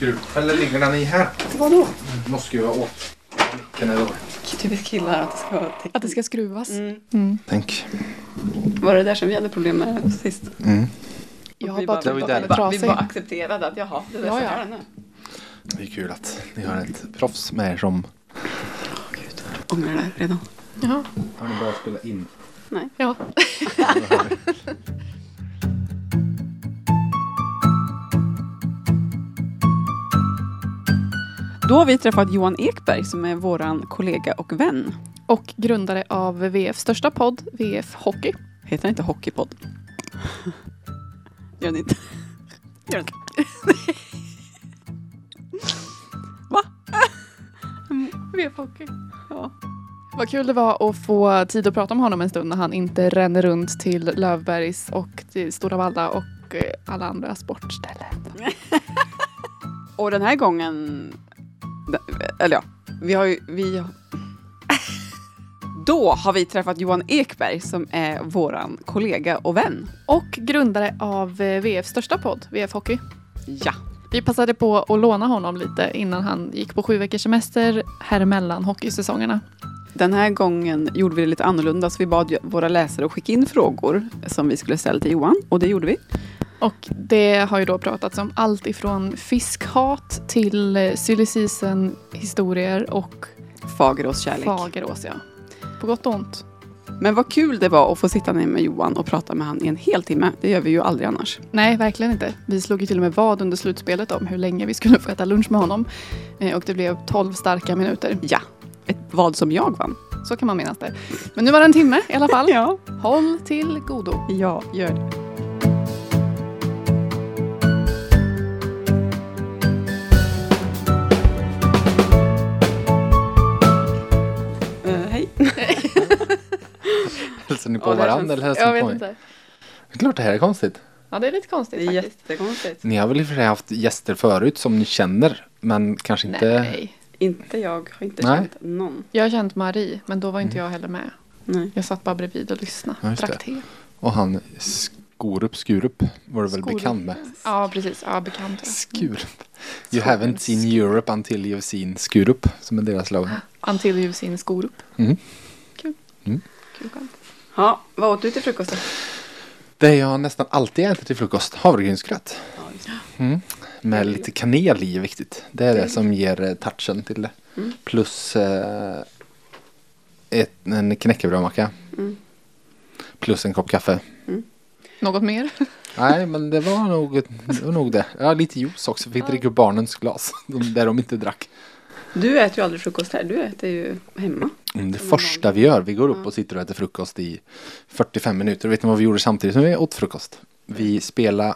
skruv. Eller ligger den i här? Vadå? Måste skruva åt. Micken. Typiskt killar att det ska Att det ska skruvas. Mm. Mm. Tänk. Var det där som vi hade problem med sist? Mm. Jag har bara bara- trott Det att var den är där. Va, vi trasig. bara accepterade att jaha, det är Ja, så ja. här är. Det är kul att ni har ett proffs med er som... Åh gud, ångrar det redan. Jaha. Har ni börjat spela in? Ja. Då har vi träffat Johan Ekberg som är våran kollega och vän. Och grundare av VFs största podd, VF Hockey. Heter han inte Hockeypodd? Gör den inte? Gör den inte? VF Hockey. Ja. Vad kul det var att få tid att prata med honom en stund när han inte ränner runt till Lövbergs och till Stora Valla och eh, alla andra sportställen. Och den här gången, eller ja, vi har ju, vi Då har vi träffat Johan Ekberg som är våran kollega och vän. Och grundare av eh, VFs största podd, VF Hockey. Ja. Vi passade på att låna honom lite innan han gick på sju veckors semester här emellan hockeysäsongerna. Den här gången gjorde vi det lite annorlunda så vi bad våra läsare att skicka in frågor som vi skulle ställa till Johan och det gjorde vi. Och det har ju då pratats om allt ifrån fiskhat till eh, season historier och Fagerås kärlek. Fagerås. Ja. På gott och ont. Men vad kul det var att få sitta ner med Johan och prata med han i en hel timme. Det gör vi ju aldrig annars. Nej, verkligen inte. Vi slog ju till och med vad under slutspelet om hur länge vi skulle få äta lunch med honom. Eh, Och det blev 12 starka minuter. Ja, ett vad som jag vann. Så kan man minnas det. Men nu var det en timme i alla fall. Ja, Håll till godo. ja gör det. På Ja, det varandra känns- eller hälsar Jag ni på vet mig? inte. Det är klart det här är konstigt. Ja, det är lite Det konstigt är faktiskt. jättekonstigt. Ni har väl i och för sig haft gäster förut som ni känner. Men kanske inte... Nej. Inte jag, har inte Nej. känt någon. Jag har känt Marie, men då var inte jag heller med. Nej. Jag satt bara bredvid och lyssnade. Ja, Drack det. te. Och han Skorup, Skurup var du väl Skorup. bekant med? Ja, precis. Ja, bekant. ja. Skurup. You haven't seen Europe until you've seen Skurup som är deras slogan. Until you've seen Skorup. Mm. Kul. Mm. Kul skämt. Ja, vad åt du till frukost? Det jag nästan alltid äter till frukost, havregrynsgröt. Mm. Med lite kanel i är viktigt. Det är det som ger eh, touchen till det. Mm. Plus eh, ett, en knäckebrödmacka. Mm. Plus en kopp kaffe. Något mer? Nej, men det var nog det. Var nog det. Ja, lite juice också. Fick dricka ur barnens glas. Där de inte drack. Du äter ju aldrig frukost här, du äter ju hemma. Mm, det första vi gör, vi går upp och sitter och äter frukost i 45 minuter. Vet ni vad vi gjorde samtidigt som vi åt frukost? Vi spelade,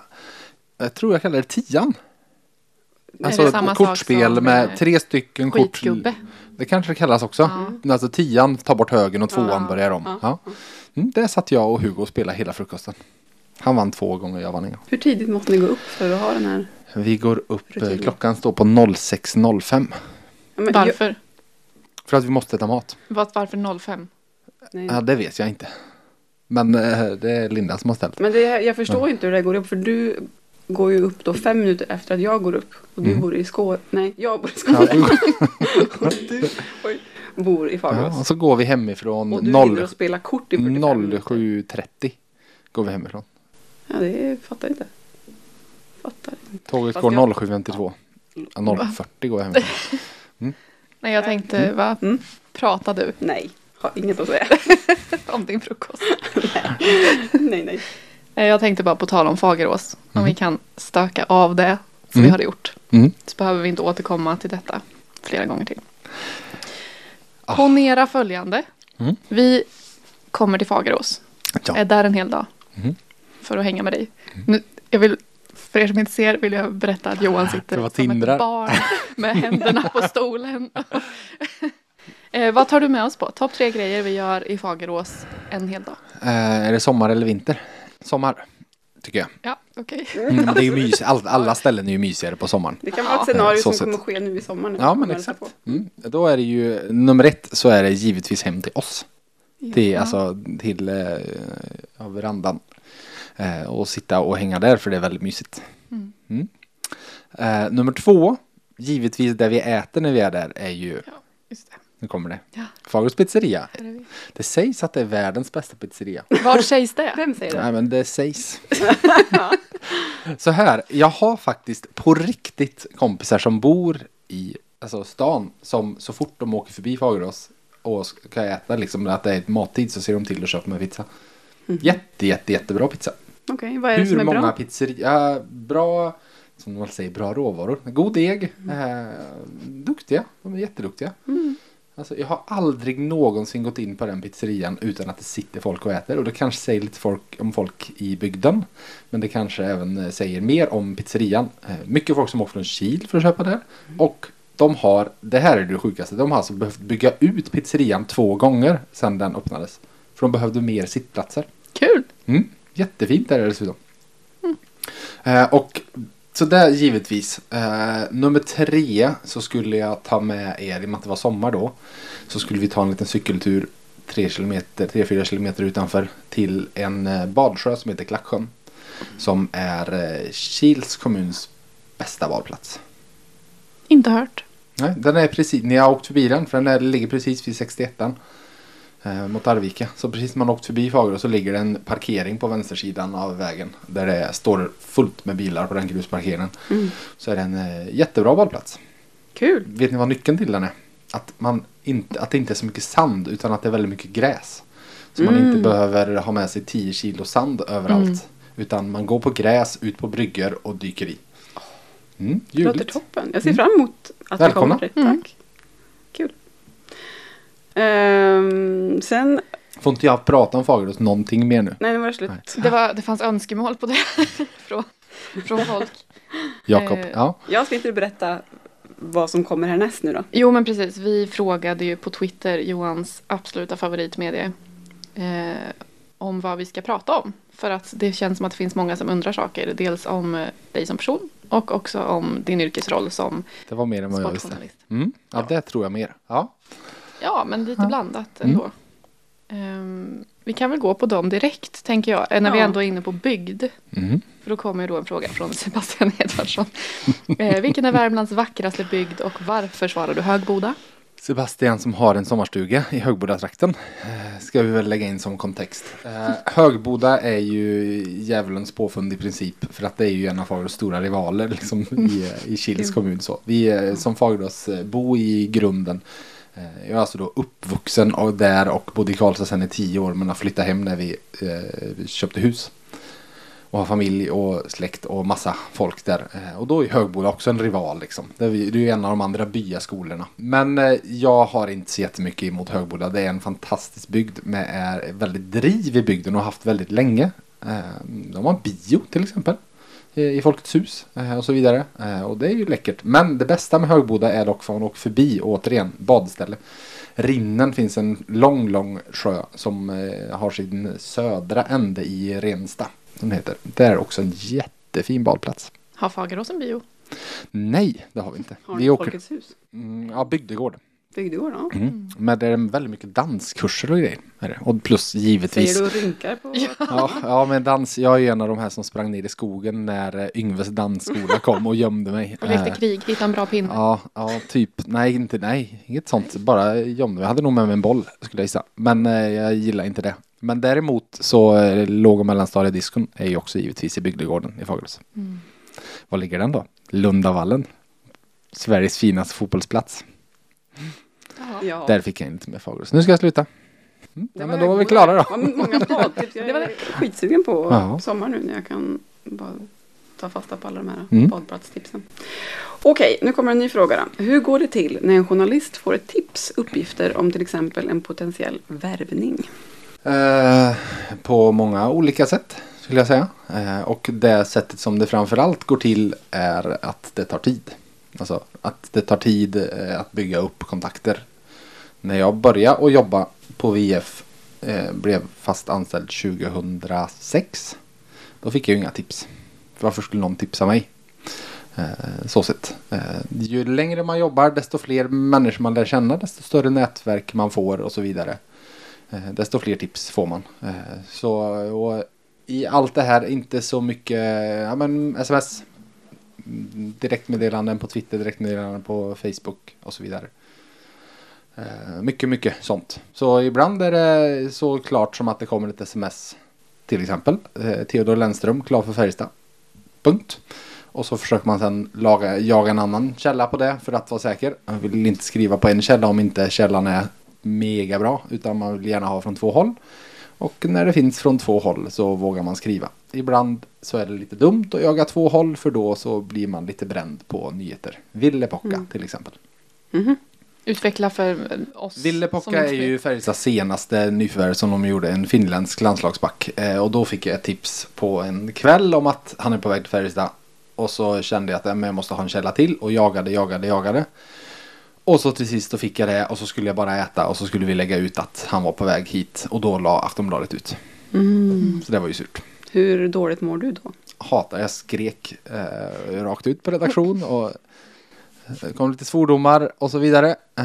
jag tror jag kallar det tian. Är Alltså det ett kortspel med eh, tre stycken kort. Skitgubbe. Det kanske det kallas också. Ja. Alltså tian, tar bort högen och tvåan Ja. börjar om. Ja. Mm, där satt jag och Hugo och spelade hela frukosten. Han vann två gånger, jag vann en gång. Hur tidigt måste ni gå upp för att ha den här? Vi går upp, eh, Rutinen. klockan står på 06.05. Ja, men Varför? För att vi måste äta mat. Var, varför 05? Jag, nej. Ja, det vet jag inte. Men eh, det är Linda som har ställt. Men det, jag förstår inte hur det går upp för du går ju upp då fem minuter efter att jag går upp. Och du Mm. bor i Skåne. Nej, jag bor i Ja, Skåne. och du oj, bor i ja, Fagerås. och så går vi hemifrån och du 0 vinner och spelar kort i 45 minuter. 07.30. Går vi hemifrån. Ja, det fattar jag inte. Fattar inte. Tåget Fast går jag- 07.52. Ja, 0.40 går jag hemifrån. Nej, jag tänkte, va? Mm. Pratar du Nej, har inget att säga. om din frukost? nej, nej. Eh, Jag tänkte bara på tal om Fagerås. Om Mm. vi kan stöka av det som Mm. vi hade gjort. Mm. Så behöver vi inte återkomma till detta flera gånger till. Ah. Ponera följande. Mm. Vi kommer till Fagerås. Ja. Är där en hel dag. Mm. För att hänga med dig. Nu, jag vill, för er som inte ser vill jag berätta att Johan sitter som tindrar. ett barn med händerna på stolen. eh, vad tar du med oss på? Topp tre grejer vi gör i Fagerås en hel dag. Eh, är det sommar eller vinter? Sommar, tycker jag. Ja, okej. Mm, men det är ju mys. All, alla ställen är ju mysigare på sommaren. Det kan vara ett Ja, scenario så som kommer ske nu i sommar. Nu. Ja, men exakt. Mm. Då är det ju, nummer ett så är det givetvis hem till oss. Det är Ja. alltså till eh, verandan. Eh, och sitta och hänga där för det är väldigt mysigt. Mm. Mm. Eh, nummer två, givetvis det vi äter när vi är där är ju, Ja, just det. nu kommer det, Ja. Fagerhults pizzeria. Det sägs att det är världens bästa pizzeria. Var sägs det? Vem säger det? Nej men det sägs. så här, jag har faktiskt på riktigt kompisar som bor i alltså, stan som så fort de åker förbi Fagerås och ska äta liksom att det är ett mattid så ser de till att köpa med pizza. Jätte, jätte, jättebra pizza. Okej, vad är det som Hur är många bra? pizzerior, bra, som man säger, bra råvaror. God deg, Mm. eh, duktiga, de är jätteduktiga. Alltså, jag har aldrig någonsin gått in på den pizzerian utan att det sitter folk och äter. Och det kanske säger lite folk, om folk i bygden. Men det kanske även eh, säger mer om pizzerian. Eh, mycket folk som åker från Kil för att köpa där. Och de har, det här är det sjukaste, de har alltså behövt bygga ut pizzerian två gånger sedan den öppnades. För de behövde mer sittplatser. Kul! Mm, jättefint är det dessutom. Eh, och så där givetvis. Eh, nummer tre så skulle jag ta med er, i och med att det var sommar då. Så skulle vi ta en liten cykeltur 3-4 kilometer utanför till en eh, badsjö som heter Klacksjön. Som är eh, Kils kommuns bästa badplats. Inte hört. Nej, den är precis, ni har åkt förbi den för den är, ligger precis vid 61 eh, mot Arvika. Så precis man åkt förbi Fagerå så ligger det en parkering på vänstersidan av vägen. Där det står fullt med bilar på den grusparkeringen. Mm. Så är det en eh, jättebra badplats. Kul. Vet ni vad nyckeln till den är? Att, man inte, att det inte är så mycket sand utan att det är väldigt mycket gräs. Så man Mm. inte behöver ha med sig 10 kilo sand överallt. Mm. Utan man går på gräs, ut på bryggor och dyker i. Mm, Det låter toppen. Jag ser fram emot att Välkomna. vi kommer dit. Tack. Ehm, sen, Får inte jag prata om Fagerås någonting mer nu? nej nu var det slut. Nej. Det, var, det fanns önskemål på det från, från folk. Jakob? Eh, Ja. Jag ska inte berätta vad som kommer härnäst nu då. Jo men precis, vi frågade ju på Twitter Johans absoluta favoritmedie eh, om vad vi ska prata om. För att det känns som att det finns många som undrar saker. Dels om eh, dig som person och också om din yrkesroll som Det var mer än vad jag visste. Mm. Ja, det tror jag mer. Ja. Ja, men lite Ja. blandat Mm. ändå. Ehm, vi kan väl gå på dem direkt, tänker jag. eh, När vi Ja. ändå är inne på bygd. Mm. För då kommer ju då en fråga från Sebastian Edvardsson. eh, vilken är Värmlands vackraste bygd och varför svarar du Högboda? Sebastian som har en sommarstuga i Högbodatrakten. Eh, ska vi väl lägga in som kontext. Eh, Högboda är ju djävulens påfund i princip. För att det är ju en av Fagerås stora rivaler liksom, i, i Kils kommun. Så. Vi är som Fagerås eh, bo i grunden. Eh, jag är alltså då uppvuxen och där och bodde i Karlstad sedan i tio år. Men har flyttat hem när vi eh, köpte hus. Och har familj och släkt och massa folk där. Eh, Och då är Högboda också en rival liksom. Det är det är ju en av de andra byaskolorna. Men eh, jag har inte så jättemycket emot Högboda. Det är en fantastisk bygd med är väldigt driv i bygden och har haft väldigt länge. Eh, De har bio till exempel i- I Folkets hus eh, och så vidare. Eh, Och det är ju läckert. Men det bästa med Högboda är dock för man åker förbi återigen badställe. Rinnen finns en lång, lång sjö som eh, har sin södra ände i Rensta. Som det heter. Det är också en jättefin badplats. Har Fagerås en bio? Nej, det har vi inte. Har vi åker, Folkets hus? mm, ja, bygdegård. Bygdegård? Ja. Mm. Men det är väldigt mycket danskurser och grejer. Är det. Och plus givetvis. Säger du och rynkar på? Ja, ja, men dans. Jag är ju en av de här som sprang ner i skogen när eh, Yngves dansskola kom och gömde mig. Och lekte Eh, krig, hitta en bra pinne. Ja, ja, typ. Nej, inte nej. Inget sånt. Bara gömde mig. Jag hade nog med mig en boll skulle jag gissa. Men eh, jag gillar inte det. Men däremot så eh, låg och mellanstadiediskon är ju också givetvis i bygdegården i Fagerås. Mm. Var ligger den då? Lundavallen. Sveriges finaste fotbollsplats. Ja. Där fick jag inte med Fagerås. Nu ska jag sluta. Mm. Ja, var men då var vi klara då. Vad många badtips. Jag var är skitsugen på Ja. sommar nu när jag kan bara ta fasta på alla de här Mm. badplatstipsen. Okej, nu kommer en ny fråga då. Hur går det till när en journalist får ett tips, uppgifter om till exempel en potentiell värvning? Eh, på många olika sätt skulle jag säga. Eh, och det sättet som det framförallt går till är att det tar tid. Alltså att det tar tid eh, att bygga upp kontakter. När jag började att jobba på VF eh, blev fast anställd 2006. Då fick jag ju inga tips. Varför skulle någon tipsa mig? Eh, så sett. Eh, ju längre man jobbar desto fler människor man lär känna desto större nätverk man får och så vidare. Eh, desto fler tips får man. Eh, så och i allt det här inte så mycket ja, men sms. Mm, direktmeddelanden på Twitter, direktmeddelanden på Facebook och så vidare. Eh, mycket, mycket sånt. Så ibland är det så klart som att det kommer ett sms. Till exempel eh, Theodor Lennström, klar för Färjestad. Punkt. Och så försöker man sen laga, jaga en annan källa på det för att vara säker. Man vill inte skriva på en källa om inte källan är mega bra. Utan man vill gärna ha från två håll. Och när det finns från två håll så vågar man skriva. Ibland så är det lite dumt att jaga två håll för då så blir man lite bränd på nyheter. Ville Pocka Mm. till exempel. Mhm. Utveckla för oss. Ville Pocka är ju. Färjestads senaste nyförvärv som de gjorde, en finländsk landslagsback. Eh, och då fick jag ett tips på en kväll om att han är på väg till Färjestad. Och så kände jag att jag måste ha en källa till och jagade, jagade, jagade. Och så till sist då fick jag det och så skulle jag bara äta och så skulle vi lägga ut att han var på väg hit. Och då la Aftonbladet ut. Mm. Så det var ju surt. Hur dåligt mår du då? Hatar, jag skrek eh, rakt ut på redaktion och det kom lite svordomar och så vidare. Eh,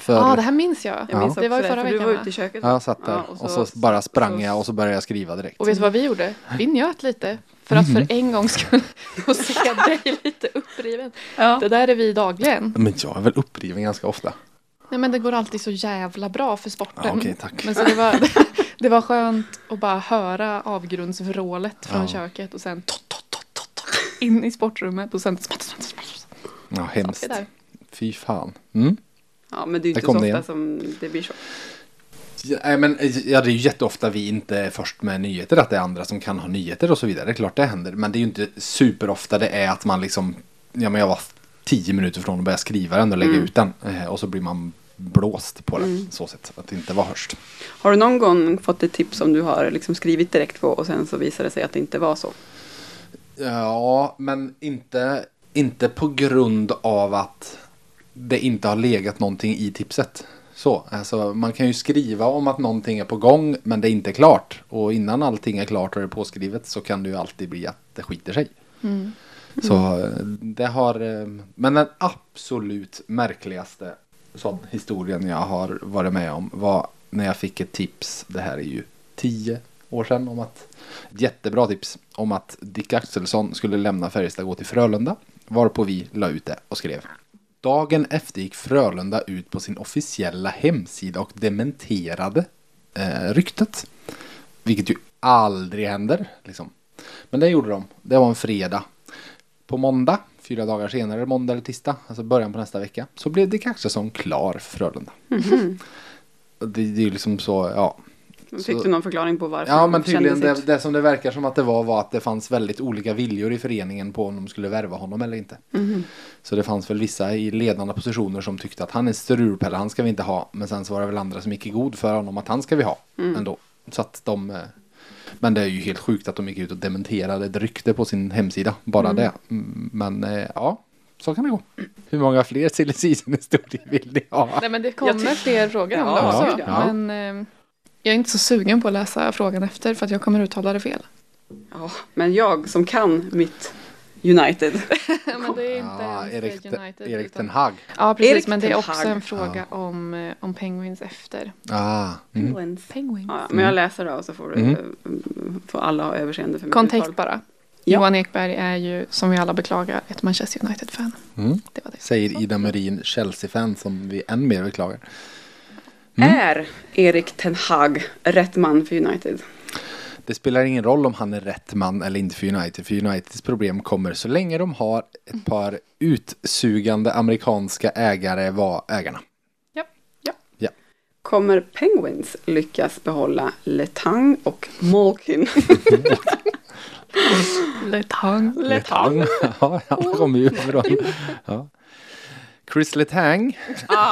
för... Ja, det här minns jag. Jag minns Det var ju förra för du veckan. var va? ute i köket. Ja, jag satt där Ja, och, så, bara sprang jag och så började jag skriva direkt. Och vet du vad vi gjorde? Vi njöt lite. För att Mhm. för en gång skulle få se dig lite uppriven. Ja. Det där är vi dagligen. Men jag är väl uppriven ganska ofta. Nej men det går alltid så jävla bra för sporten. Ja, okej, tack. Men så det var, det var skönt att bara höra avgrundsvrålet från Ja. köket och sen tot, tot, tot, tot, tot, in i sportrummet och sen smatt, smatt, smatt, smatt. Ja, hemskt. där. Fy fan. Mm. ja, men det är ju inte så ofta igen. som det blir så. Ja, men, ja, det är ju jätteofta vi inte är först med nyheter. Att det är andra som kan ha nyheter och så vidare. Det är klart det händer. Men det är ju inte superofta det är att man liksom. Ja men jag var tio minuter från att börja skriva den och lägga Mm. ut den. Eh, och så blir man blåst på det. Mm. Så sätt. Att det inte var först. Har du någon gång fått ett tips som du har liksom skrivit direkt på och sen så visar det sig att det inte var så? Ja, men inte, inte på grund av att det inte har legat någonting i tipset. Så, alltså man kan ju skriva om att någonting är på gång men det är inte klart. Och innan allting är klart och det är påskrivet så kan det ju alltid bli att det skiter sig. Mm. Så eh, det har, eh, men den absolut märkligaste sån historien jag har varit med om var när jag fick ett tips, det här är ju tio år sedan, om att, jättebra tips, om att Dick Axelsson skulle lämna Färjestad och gå till Frölunda, varpå vi la ut det och skrev. Dagen efter gick Frölunda ut på sin officiella hemsida och dementerade eh, ryktet. Vilket ju aldrig händer. Liksom. Men det gjorde de. Det var en fredag. På måndag, fyra dagar senare, måndag eller tisdag, alltså början på nästa vecka, så blev Dick Axelsson klar för Frölunda. Och Det, det är ju liksom så, ja. Fick Så- du någon förklaring på varför Ja men tydligen det, det som det verkar som att det var var att det fanns väldigt olika viljor i föreningen på om de skulle värva honom eller inte. Mhm. Så det fanns väl vissa i ledande positioner som tyckte att han är strulpelle, han ska vi inte ha. Men sen så var det väl andra som gick i god för honom att han ska vi ha Mm. ändå. Så att de... eh, Men det är ju helt sjukt att de gick ut och dementerade ett rykte på sin hemsida. Bara det. Mm, Men eh, ja, så kan det gå. Hur många fler silly season historier vill ni ha? Nej men det kommer fler frågor om Ja, det också. ja. Men eh, jag är inte så sugen på att läsa frågan efter för att jag kommer uttala det fel. Ja, men jag som kan mitt United. men det är inte Ja, ens Erik, United. Erik utan- Ten Hag. Ja precis Erik men det är också en fråga om, eh, om Penguins efter. Ah, mm. Penguins. Ja, men jag läser då så får, du, Mm. får alla ha överseende för mitt Kontext bara. Ja. Johan Ekberg är ju som vi alla beklagar ett Manchester United-fan. Mm. Det var det. Säger Ida Marin, Chelsea-fan som vi än mer beklagar. Mm. Är Erik Ten Hag rätt man för United? Det spelar ingen roll om han är rätt man eller inte för United. För Uniteds problem kommer så länge de har ett par utsugande amerikanska ägare var ägarna. Kommer Penguins lyckas behålla Letang och Malkin? Letang. Letang. ja, han kommer ju från. Ja. Chris Letang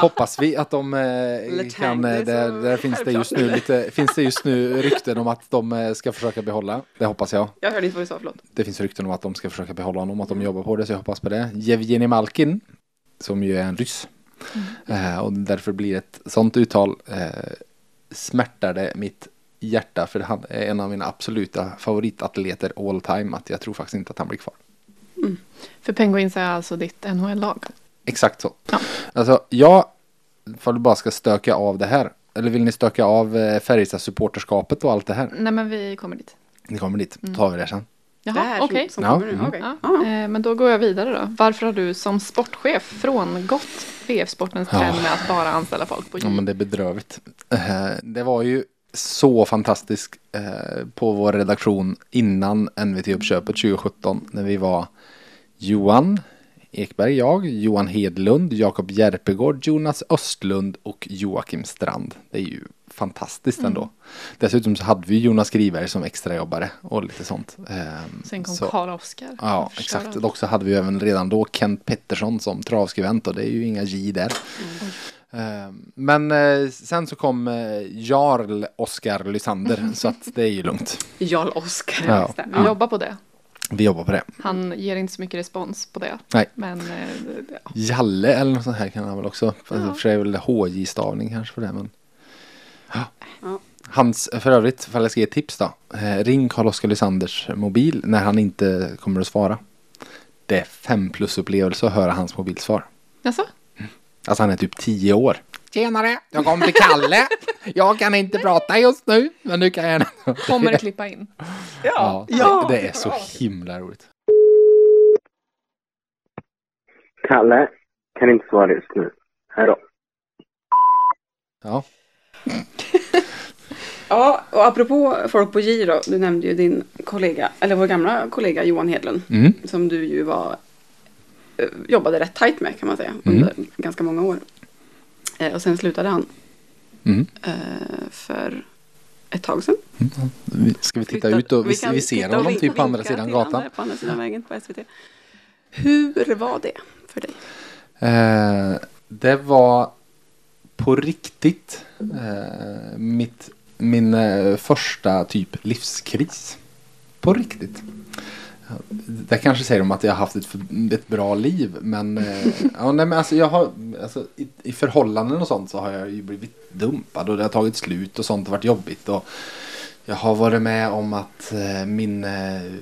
hoppas vi att de eh, Letang, kan, eh, där, där finns det just nu lite, finns det just nu rykten om att de eh, ska försöka behålla. Det hoppas jag. Jag hörde inte vad du sa, förlåt. Det finns rykten om att de ska försöka behålla honom, att de jobbar på det, så jag hoppas på det. Jevgenij Malkin, som ju är en ryss. Eh, och därför blir ett sånt uttal eh, smärtar det mitt hjärta, för han är en av mina absoluta favoritatleter all time, att jag tror faktiskt inte att han blir kvar. För Penguins är alltså ditt NHL-lag. Exakt så. Ja. Alltså, jag, ifall du bara ska stöka av det här, eller vill ni stöka av eh, Färjestads supporterskapet och allt det här? Nej men vi kommer dit. Ni kommer dit, tar vi det sen. det Jaha, här okej. som, Ja, kommer nu. mm. Okej. Ja. Eh, Men då går jag vidare då. Varför har du som sportchef frångått VF Sportens Ja. trend med att bara anställa folk på Ja, men det är bedrövligt. Eh, Det var ju så fantastiskt eh, på vår redaktion innan NVT-uppköpet 2017 när vi var Johan Ekberg, jag, Johan Hedlund, Jakob Järpegård, Jonas Östlund och Joakim Strand. Det är ju fantastiskt ändå. Dessutom så hade vi Jonas Skriberg som extrajobbare och lite sånt. Ehm, Sen kom så- Karl Oskar. Ja, exakt. Och så hade vi även redan då Kent Pettersson som travskribent och det är ju inga J där. Eh, Men eh, sen så kom eh, Jarl Oskar Lysander så att det är ju lugnt. Jarl Oskar. Ja. Vi jobbar på det. Vi jobbar på det. Han ger inte så mycket respons på det. Nej. Men eh, ja. Jalle eller något sånt här kan han väl också. Fast i och för sig är väl HJ-stavning kanske för det. Men... Ja. Ja. Hans, för övrigt, för jag ska ge ett tips då. Eh, ring Karl-Oskar Lysanders mobil när han inte kommer att svara. Det är fem plus upplevelse att höra hans mobilsvar. Jaså? Alltså han är typ tio år. Tjenare, jag kom till Kalle. Jag kan inte prata just nu, men du kan gärna. Kommer det klippa in? Ja, Ja. Det, det är så himla roligt. Kalle kan inte svara just nu. Hej då. Ja, Ja, och apropå folk på J då. Du nämnde ju din kollega, eller vår gamla kollega Johan Hedlund. mm. Som du ju var, eh, jobbade rätt tajt med kan man säga. Mm. Under ganska många år. Eh, Och sen slutade han Mm. eh, för ett tag sedan. Vi- Ska vi titta ut och vi, vi ser honom typ på andra sidan gatan. andra På andra sidan vägen på SVT. Hur var det för dig? Eh, det var på riktigt eh, mitt, min första typ livskris. På riktigt. Det kanske säger om att jag har haft ett, ett bra liv men, eh, ja, nej, men alltså, jag har, alltså, i, i förhållanden och sånt så har jag ju blivit dumpad och det har tagit slut och sånt har varit jobbigt. Och jag har varit med om att eh, min, eh,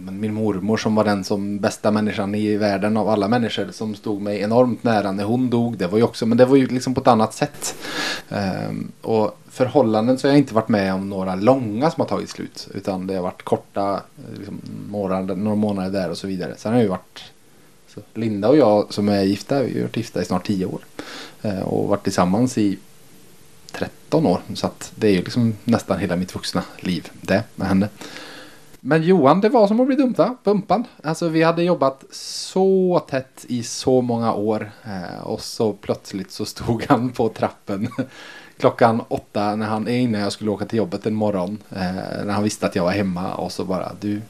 men min mormor som var den som bästa människan i världen av alla människor som stod mig enormt nära när hon dog. Det var ju också, men det var ju liksom på ett annat sätt. Um, och förhållanden så har jag inte varit med om några långa som har tagit slut. Utan det har varit korta, eh, liksom, månader, några månader där och så vidare. Sen har jag ju varit så Linda och jag som är gifta, vi har varit gifta i snart tio år. Uh, och varit tillsammans i 13 år. Så att det är ju liksom nästan hela mitt vuxna liv det med henne. Men Johan, det var som att bli dumpad, bumpad. Alltså vi hade jobbat så tätt i så många år. Eh, och så plötsligt så stod han på trappen klockan åtta när han, innan jag skulle åka till jobbet en morgon. Eh, när han visste att jag var hemma och så bara du,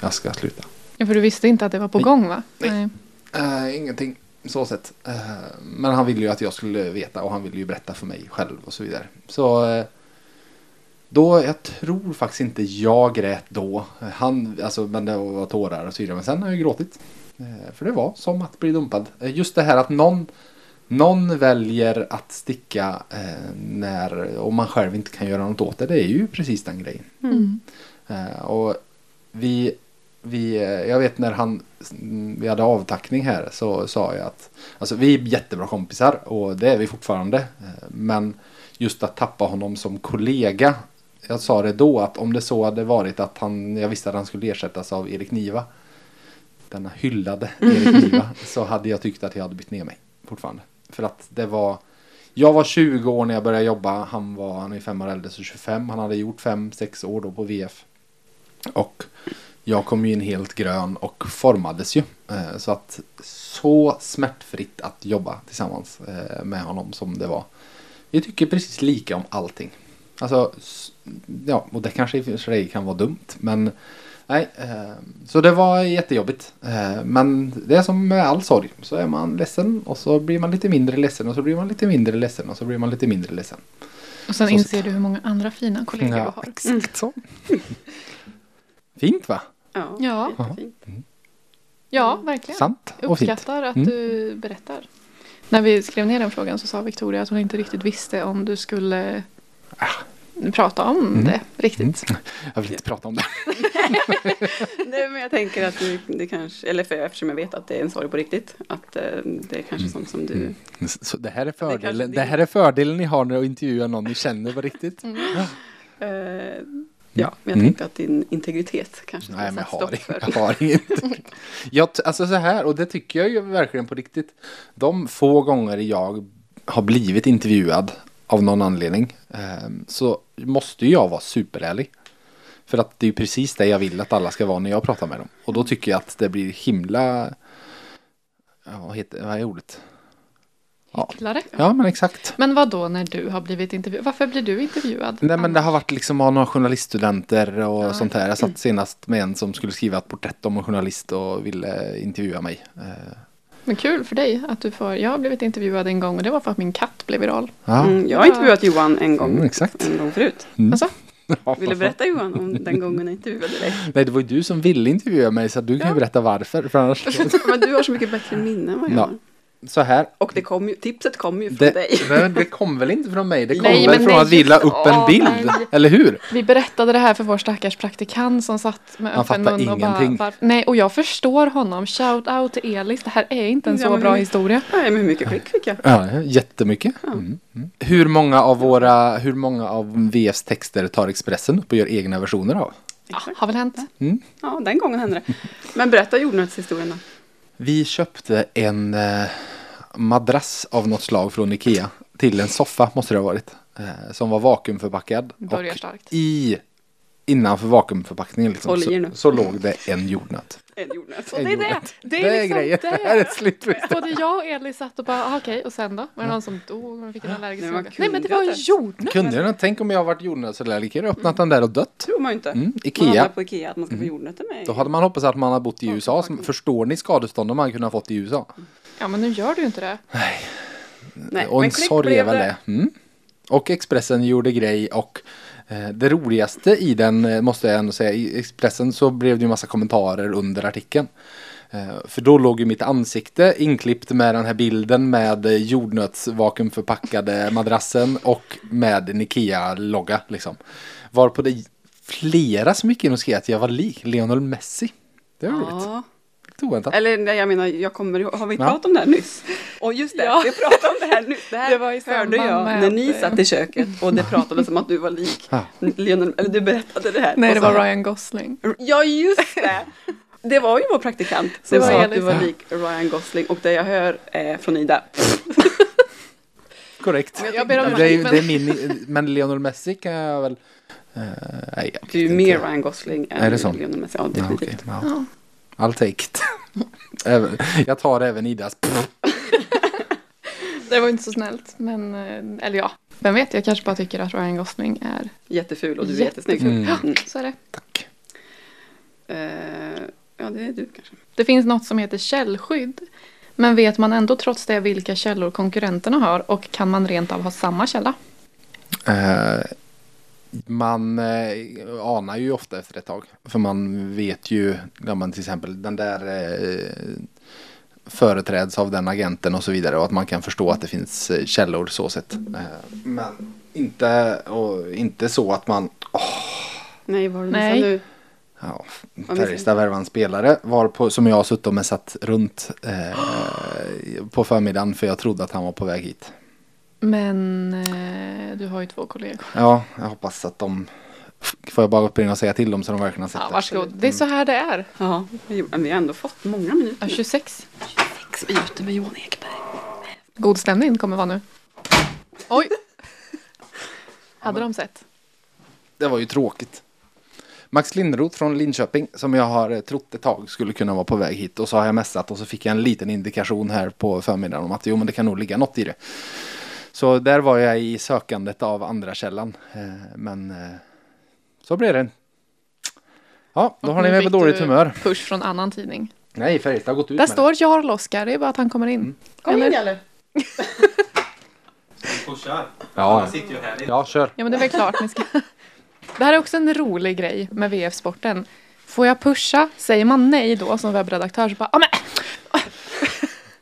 jag ska sluta. Ja, för du visste inte att det var på Nej. gång va? Nej. Eh, ingenting så sett. Eh, men han ville ju att jag skulle veta och han ville ju berätta för mig själv och så vidare. Så eh, då, jag tror faktiskt inte jag grät då. Han, alltså, men det var tårar och vidare. Men sen har jag gråtit. Eh, för det var som att bli dumpad. Eh, just det här att någon, någon väljer att sticka eh, när, och man själv inte kan göra något åt det. Det är ju precis den grejen. Mm. Eh, och vi, vi, jag vet när han, vi hade avtackning här så sa jag att alltså vi är jättebra kompisar och det är vi fortfarande. Men just att tappa honom som kollega. Jag sa det då att om det så hade varit att han, jag visste att han skulle ersättas av Erik Niva. Denna hyllade Erik Niva. så hade jag tyckt att jag hade bytt ner mig fortfarande. För att det var jag var 20 år när jag började jobba. Han var, han är fem år äldre så 25. Han hade gjort 5-6 år då på VF. Och jag kom ju in helt grön och formades ju. Eh, Så att så smärtfritt att jobba tillsammans eh, med honom som det var. Vi tycker precis lika om allting. Alltså, ja, och det kanske i och för sig kan vara dumt. Men nej, eh, så det var jättejobbigt. Eh, Men det är som med all sorg. Så är man ledsen och så blir man lite mindre ledsen och så blir man lite mindre ledsen och så blir man lite mindre ledsen. Och sen Så inser du hur många andra fina kollegor Ja, du har. exakt så. Fint va? Ja, Ja. verkligen. Sant och fint. Uppskattar att Mm. du berättar. När vi skrev ner den frågan så sa Victoria att hon inte riktigt visste om du skulle prata om Mm. det riktigt. Jag vill inte prata om det. Nej, men jag tänker att det kanske, eller för eftersom jag vet att det är en sorg på riktigt, att eh, det är kanske sånt som du Mm. Så det här är fördelen. det- Det här är fördelen ni har när ni intervjuar någon ni känner på riktigt. Eh, Ja, men jag Mm. tänkte att din integritet kanske skulle Nej, men jag har, stopp för. jag har inget. jag, alltså så här, och det tycker jag ju verkligen på riktigt. De få gånger jag har blivit intervjuad av någon anledning eh, så måste ju jag vara superärlig. För att det är precis det jag vill att alla ska vara när jag pratar med dem. Och då tycker jag att det blir himla... Ja, vad, heter, vad är ordet? Ja. Hycklare. Ja, men exakt. Men vad då när du har blivit intervjuad? Varför blir du intervjuad? Nej men det har varit liksom av några journaliststudenter och Ja. sånt här. Jag satt senast med en som skulle skriva ett porträtt om en journalist och ville intervjua mig. Men kul för dig att du får. Jag har blivit intervjuad en gång och det var för att min katt blev viral. Ja, Mm, jag har intervjuat Johan en gång, Mm, exakt. en gång förut. Mm. Alltså, Vill du berätta Johan om den gången jag intervjuade dig? Nej, det var ju du som ville intervjua mig så du kan ju Ja. berätta varför. För annars... Men du har så mycket bättre minne än vad jag Ja. har. Så här. Och det kom ju, tipset kom ju från Det, dig. det, det kom väl inte från mig? Det kom Nej, väl från att vi la upp en bild? nej. Eller hur? vi berättade det här för vår stackars praktikant som satt med Han öppen fattar mun och bara, ingenting. varf- Nej, och jag förstår honom. Shout out till Elis. Det här är inte en Ja, så bra hur- historia. Nej, men hur mycket klick fick jag? Ja, jättemycket. Mm. Mm. Hur många av våra, hur många av VFs texter tar Expressen upp och gör egna versioner av? Ja, har väl hänt. Ja, den gången hände det. Men berätta jordnötshistorien då. Vi köpte en eh, madrass av något slag från Ikea till en soffa måste det ha varit. Eh, som var vakuumförpackad. Börjar och starkt. i innanför vakuumförpackningen liksom, så, så låg det en jordnöt. En jordnöt. Och det är det. Det är, Det är liksom grejen. det. Det här är slut. Både jag och Elis satt och bara, ah, okej, och sen då? Var det någon som dog? Man fick en allergisk Nej, man? Nej, men det kunde var inte. jordnöt. Kunde jag tänk om jag har varit jordnötsallergiker och öppnat den där och dött. tror man ju inte. Mm, Man Ikea. handlar på Ikea att man ska få jordnötter med. Då hade man hoppats att man hade bott i USA. förpackning. Förstår ni skadestånden man kunde ha fått i USA? Ja, men nu gör du ju inte det. Nej, och men en sorg är väl det. Mm. Och Expressen gjorde grej och Eh, det roligaste i den eh, måste jag ändå säga. I Expressen så blev det ju massa kommentarer under artikeln. Eh, för då låg ju mitt ansikte inklippt med den här bilden med jordnötsvakuumförpackade madrassen och med en Ikea-logga liksom. Varpå det flera som gick in och skrev att jag var lik Lionel Messi. Det var roligt. Oväntat. Eller nej, jag menar, jag kommer har vi Ja. pratat om det här nyss? Och just det, Ja. vi pratade om det här nyss. Det här Det var i hörde jag när ni eh, satt i köket och det pratades om att du var lik. Lionel, eller du berättade det här. Nej, det var Ryan Gosling. Ja, just det! Det var ju vår praktikant som Det var sa att du var lik Ryan Gosling och det jag hör är från Ida. Korrekt. Jag Jag ber om Det är, ju- ursäkt, det men är min, men Lionel Messi kan jag väl... eh, nej, jag Du är mer inte. Ryan Gosling än? Lionel Messi. Ja, definitivt. ja. Ja. I'll take it. Även- jag tar även Idas. det var inte så snällt. Men, eh, eller ja, vem vet, jag kanske bara tycker att Ryan Gosling är... Jätteful och du är jättesnygg. Mm. Mm. Så är det. Tack. Eh, ja, det är du kanske. Det finns något som heter källskydd. Men vet man ändå trots det vilka källor konkurrenterna har och kan man rent av ha samma källa? Eh, man eh, anar ju ofta efter ett tag. För man vet ju, ja, men till exempel den där eh, företräds av den agenten och så vidare. Och att man kan förstå att det finns eh, källor så sett. Eh, men inte, och inte så att man Nej, vad har du Nej. missat nu? Ja, Färjestad värvar en spelare var på, som jag har suttit och med satt runt eh, på förmiddagen för jag trodde att han var på väg hit. Men eh, du har ju två kollegor. Ja, jag hoppas att de får jag bara springa och säga till dem så de verkligen har sett Ja, det. varsågod. Det är så här det är. Ja, vi, men vi har ändå fått många minuter. Ja, 26. 26 minuter med Johan Ekberg. God stämning kommer vara nu. Oj! Hade de sett? Det var ju tråkigt. Max Lindroth från Linköping som jag har eh, trott ett tag skulle kunna vara på väg hit och så har jag messat och så fick jag en liten indikation här på förmiddagen om att jo men det kan nog ligga något i det. Så där var jag i sökandet av andra källan. Eh, Men eh, så blev det. Ja, då Och har ni mig på dåligt humör. Push från annan tidning. Nej, Färjestad har gått ut Där med står Jarl Oskar, det är bara att han kommer in. Kom in Eller? eller? Pushar. det. Ja, Jag sitter ju här. ja, kör. Ja men det är väl klart ni ska. Det här är också en rolig grej med VF-sporten. Får jag pusha? Säger man nej då som webbredaktör så bara, ah, men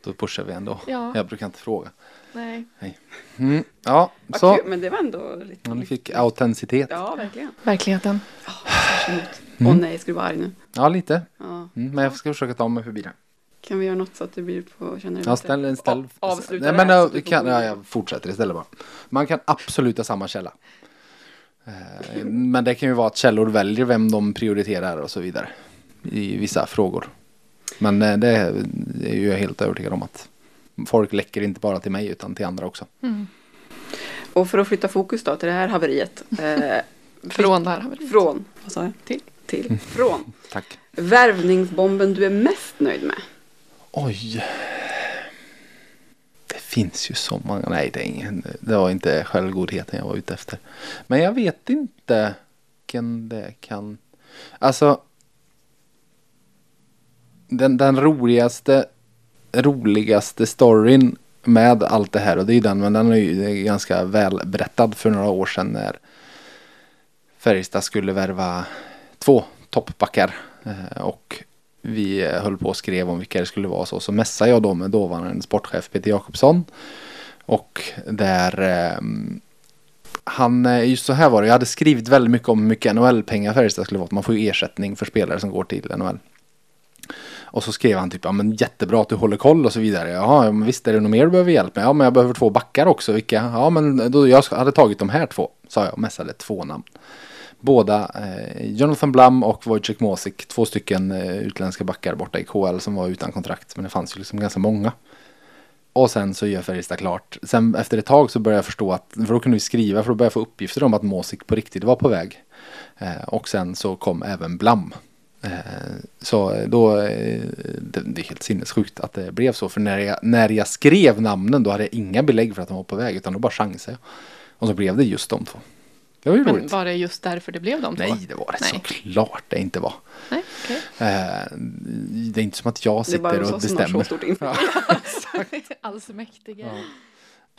Då pushar vi ändå. Ja. Jag brukar inte fråga. Nej. Mm, ja, Vad så. kul, Men det var ändå lite... Ja, Ni fick autenticitet. Ja, verkligen. Verkligheten. Tvärs emot. Mm. Åh nej, ska du vara arg nu? Ja, lite. Ja. Mm, men jag ska försöka ta mig förbi det. Kan vi göra något så att du blir på känner dig Ja, ställ, ställ. Avsluta Nej, det men här vi får kan, ja, jag fortsätter istället bara. Man kan absolut ha samma källa. Eh, Men det kan ju vara att källor väljer vem de prioriterar och så vidare. I vissa frågor. Men eh, det det är ju jag helt övertygad om att folk läcker inte bara till mig utan till andra också. Och för att flytta fokus då till det här haveriet. Eh, Från det här haveriet. från, vad sa jag? Till. Till. Från. Tack. Värvningsbomben du är mest nöjd med? Oj. Det finns ju så många. Nej, det, är ingen, det var inte självgodheten jag var ute efter. Men jag vet inte vilken det kan... Alltså. Den, den roligaste, roligaste storyn med allt det här och det är ju den men den är ju ganska väl berättad för några år sedan när Färjestad skulle värva två toppbackar eh, och vi eh, höll på och skrev om vilka det skulle vara så. Så mässade jag då med dåvarande sportchef Peter Jakobsson. Och där ehm, eh, han, just så här var det, jag hade skrivit väldigt mycket om hur mycket NHL-pengar Färjestad skulle vara. Man får ju ersättning för spelare som går till NHL. Och så skrev han typ, ja men jättebra att du håller koll och så vidare. Ja, men visst är det något mer du behöver hjälp med? Ja men jag behöver två backar också. Vilka? Ja men då, jag hade tagit de här två, sa jag och messade två namn. Båda, eh, Jonathan Blum och Wojciech Mosik, två stycken eh, utländska backar borta i KL som var utan kontrakt. Men det fanns ju liksom ganska många. Och sen så gör Färjestad klart. Sen efter ett tag så började jag förstå att, för då kunde vi skriva, för då började jag få uppgifter om att Mosik på riktigt var på väg. Eh, och sen så kom även Blum. Eh, så då, eh, det, är helt sinnessjukt att det blev så. För när jag, när jag skrev namnen då hade jag inga belägg för att de var på väg. Utan då bara chansade jag. Och så blev det just de två. Det var ju Men roligt. var det just därför det blev de två? Nej, det var det Nej. såklart det inte var. Nej. Eh, det är inte som att jag Det är bara sitter hos och oss som har så bestämmer. stort inflytande. Allsmäktige.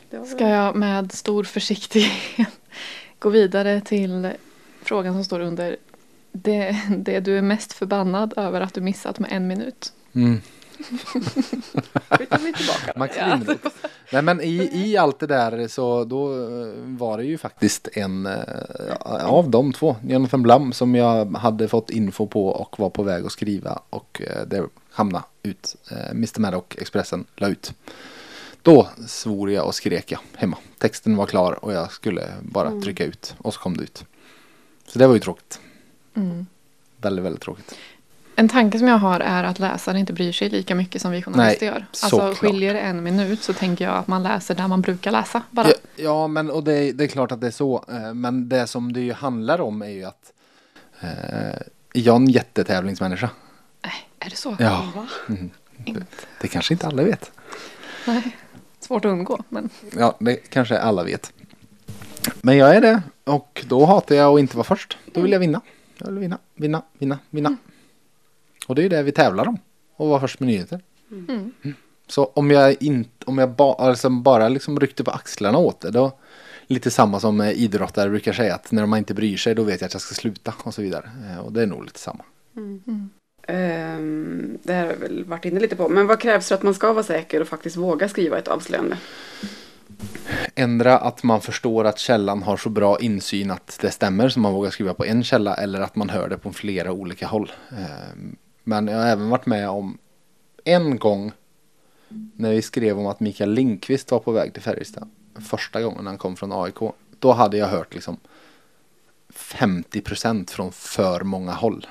Ja. Ska jag med stor försiktighet gå vidare till frågan som står under det, det du är mest förbannad över att du missat med en minut. Mm. Flyttar vi tillbaka. Max Lindroth. Nej men i, i allt det där så då eh, var det ju faktiskt en eh, av de två, Jonathan Blum, som jag hade fått info på och var på väg att skriva och eh, det hamnade ut. Mr Maddock, Expressen, la ut. Då svor jag och skrek jag hemma. Texten var klar och jag skulle bara trycka ut och så kom det ut. Så det var ju tråkigt. Mm. Väldigt, väldigt tråkigt. En tanke som jag har är att läsaren inte bryr sig lika mycket som vi journalister Nej, gör. såklart. Alltså skiljer det en minut så tänker jag att man läser där man brukar läsa bara. Ja, ja men och det, det är klart att det är så. Eh, Men det som det ju handlar om är ju att eh, jag är en jättetävlingsmänniska. Nej, är det så? Ja, Va? Inte. det kanske inte alla vet. Nej. Svårt att undgå, men Ja, det kanske alla vet. Men jag är det och då hatar jag att inte vara först. Då vill jag vinna. Jag vill vinna, vinna, vinna, vinna. Och det är ju det vi tävlar om. Att vara först med nyheter. Mm. Så om jag, inte, om jag ba, alltså bara liksom ryckte på axlarna åt det då lite samma som idrottare brukar säga att när man inte bryr sig då vet jag att jag ska sluta och så vidare. Eh, Och det är nog lite samma. Ehm, det här har jag väl varit inne lite på. Men vad krävs för att man ska vara säker och faktiskt våga skriva ett avslöjande? Ändra att man förstår att källan har så bra insyn att det stämmer så man vågar skriva på en källa eller att man hör det på flera olika håll. Ehm, men jag har även varit med om en gång när vi skrev om att Mikael Lindqvist var på väg till Färjestad. Första gången han kom från AIK. Då hade jag hört liksom 50% från för många håll.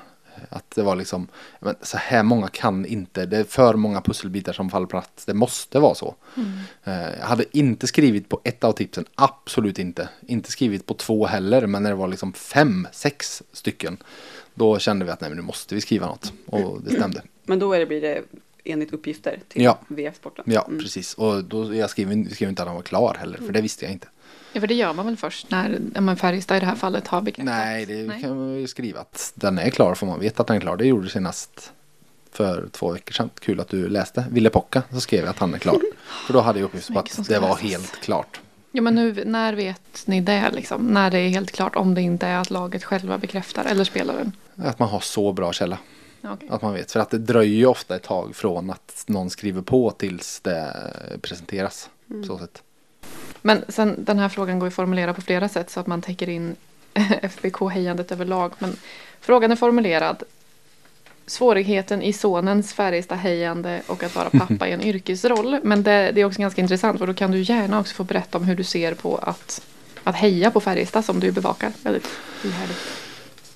Att det var liksom, men så här många kan inte, det är för många pusselbitar som faller på plats. Det måste vara så. Eh, Jag hade inte skrivit på ett av tipsen, absolut inte. Inte skrivit på två heller, men när det var liksom fem, sex stycken. Då kände vi att nej men nu måste vi skriva något. Och det stämde. Men då är det, blir det enligt uppgifter till Ja. VF Sporten? Ja, Mm. precis. Och då, jag skrev, skrev inte att han var klar heller, för det visste jag inte. Ja, för det gör man väl först när men Färjestad i det här fallet har bekräftat. Nej, det Nej. kan man ju skriva att den är klar för man vet att den är klar. Det gjorde senast för två veckor sedan. Kul att du läste. Ville Pocka så skrev jag att han är klar. För då hade jag uppgift på att det var läsas. helt klart. Ja, men nu, när vet ni det liksom? När det är helt klart om det inte är att laget själva bekräftar eller spelaren? Att man har så bra källa. Okej. Att man vet. För att det dröjer ju ofta ett tag från att någon skriver på tills det presenteras. Så sätt. Men sen den här frågan går ju att formulera på flera sätt så att man täcker in FBK-hejandet överlag. Men frågan är formulerad. Svårigheten i sonens Färjestad-hejande och att vara pappa i en yrkesroll. Men det, det är också ganska intressant för då kan du gärna också få berätta om hur du ser på att att heja på Färjestad som du bevakar väldigt ihärdigt.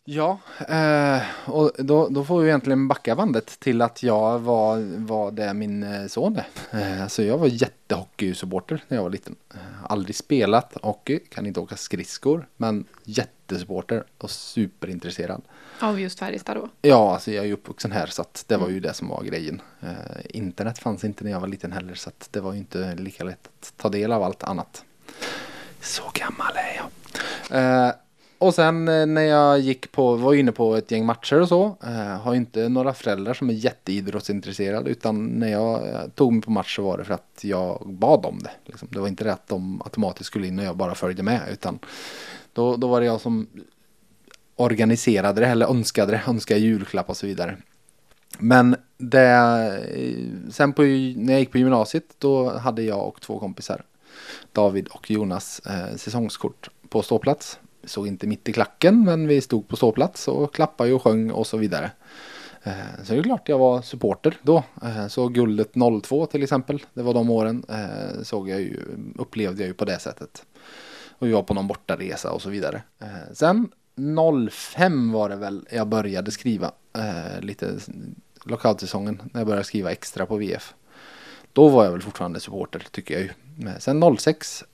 Ja, eh, och då, då får vi egentligen backa bandet till att jag var, var det min eh, son är. Eh, alltså jag var jättehockeysupporter när jag var liten. Eh, aldrig spelat hockey, kan inte åka skridskor, men jättesupporter och superintresserad. Av just Färjestad då. Ja, alltså jag är ju uppvuxen här så att det var ju det som var grejen. Eh, internet fanns inte när jag var liten heller så att det var ju inte lika lätt att ta del av allt annat. Så gammal är jag. Och sen eh, när jag gick på, var inne på ett gäng matcher och så. Eh, har inte några föräldrar som är jätteidrottsintresserade utan när jag eh, tog mig på match så var det för att jag bad om det. Liksom. Det var inte det att de automatiskt skulle in och jag bara följde med utan då, då var det jag som organiserade det eller önskade det, önskade julklapp och så vidare. Men det, eh, sen på, när jag gick på gymnasiet då hade jag och två kompisar, David och Jonas, eh, säsongskort på ståplats. Såg inte mitt i klacken men vi stod på ståplats och klappade och sjöng och så vidare. Eh, så det är klart jag var supporter då. Eh, så guldet 02 till exempel, det var de åren, eh, såg jag ju, upplevde jag ju på det sättet. Och jag var på någon bortaresa och så vidare. Sen 05 var det väl jag började skriva lite lokalsäsongen när jag började skriva extra på VF. Då var jag väl fortfarande supporter tycker jag ju. Sen 06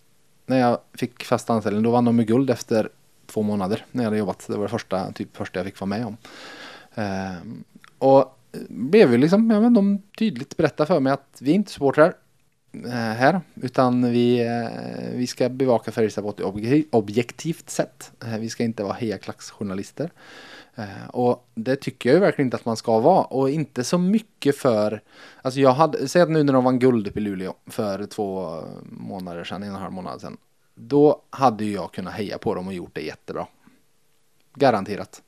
när jag fick fast anställning då vann de med guld efter två månader när jag hade jobbat. Det var det första, typ första jag fick vara med om. Eh, och blev ju liksom, ja men de tydligt berättade för mig att vi är inte supportrar eh, här utan vi, eh, vi ska bevaka Färjestad på ett obje- objektivt sätt. Eh, vi ska inte vara hejaklacksjournalister. Eh, och det tycker jag ju verkligen inte att man ska vara. Och inte så mycket för... Alltså jag hade... Säg att nu när de vann guld uppe i Luleå för två månader sedan, en och en halv månad sedan. Då hade ju jag kunnat heja på dem och gjort det jättebra. Garanterat.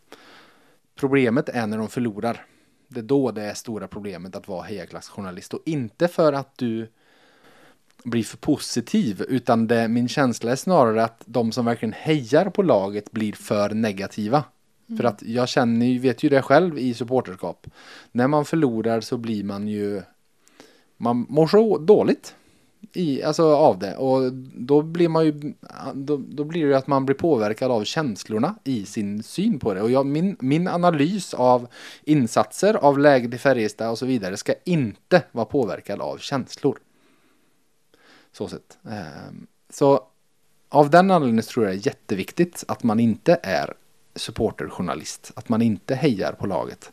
Problemet är när de förlorar. Det är då det är stora problemet att vara hejaklacksjournalist. Och inte för att du blir för positiv utan det, min känsla är snarare att de som verkligen hejar på laget blir för negativa. För att jag känner ju, vet ju det själv i supporterskap. När man förlorar så blir man ju, man mår så dåligt i, alltså av det. Och då blir man ju, då, då blir det att man blir påverkad av känslorna i sin syn på det. Och jag, min, min analys av insatser, av läget i Färjestad och så vidare ska inte vara påverkad av känslor. Så sett. Ehm, så av den anledningen tror jag det är jätteviktigt att man inte är supporterjournalist. Att man inte hejar på laget.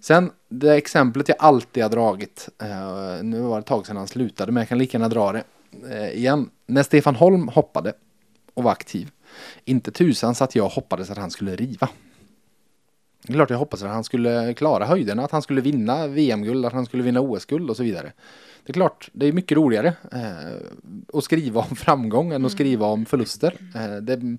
Sen det exemplet jag alltid har dragit. Eh, nu var det ett tag sedan han slutade men jag kan lika gärna dra det eh, igen. När Stefan Holm hoppade och var aktiv. Inte tusan så att jag hoppades att han skulle riva. Det är klart jag hoppades att han skulle klara höjderna, att han skulle vinna VM-guld, att han skulle vinna OS-guld och så vidare. Det är klart, det är mycket roligare eh, att skriva om framgång än att skriva om förluster. Eh, det,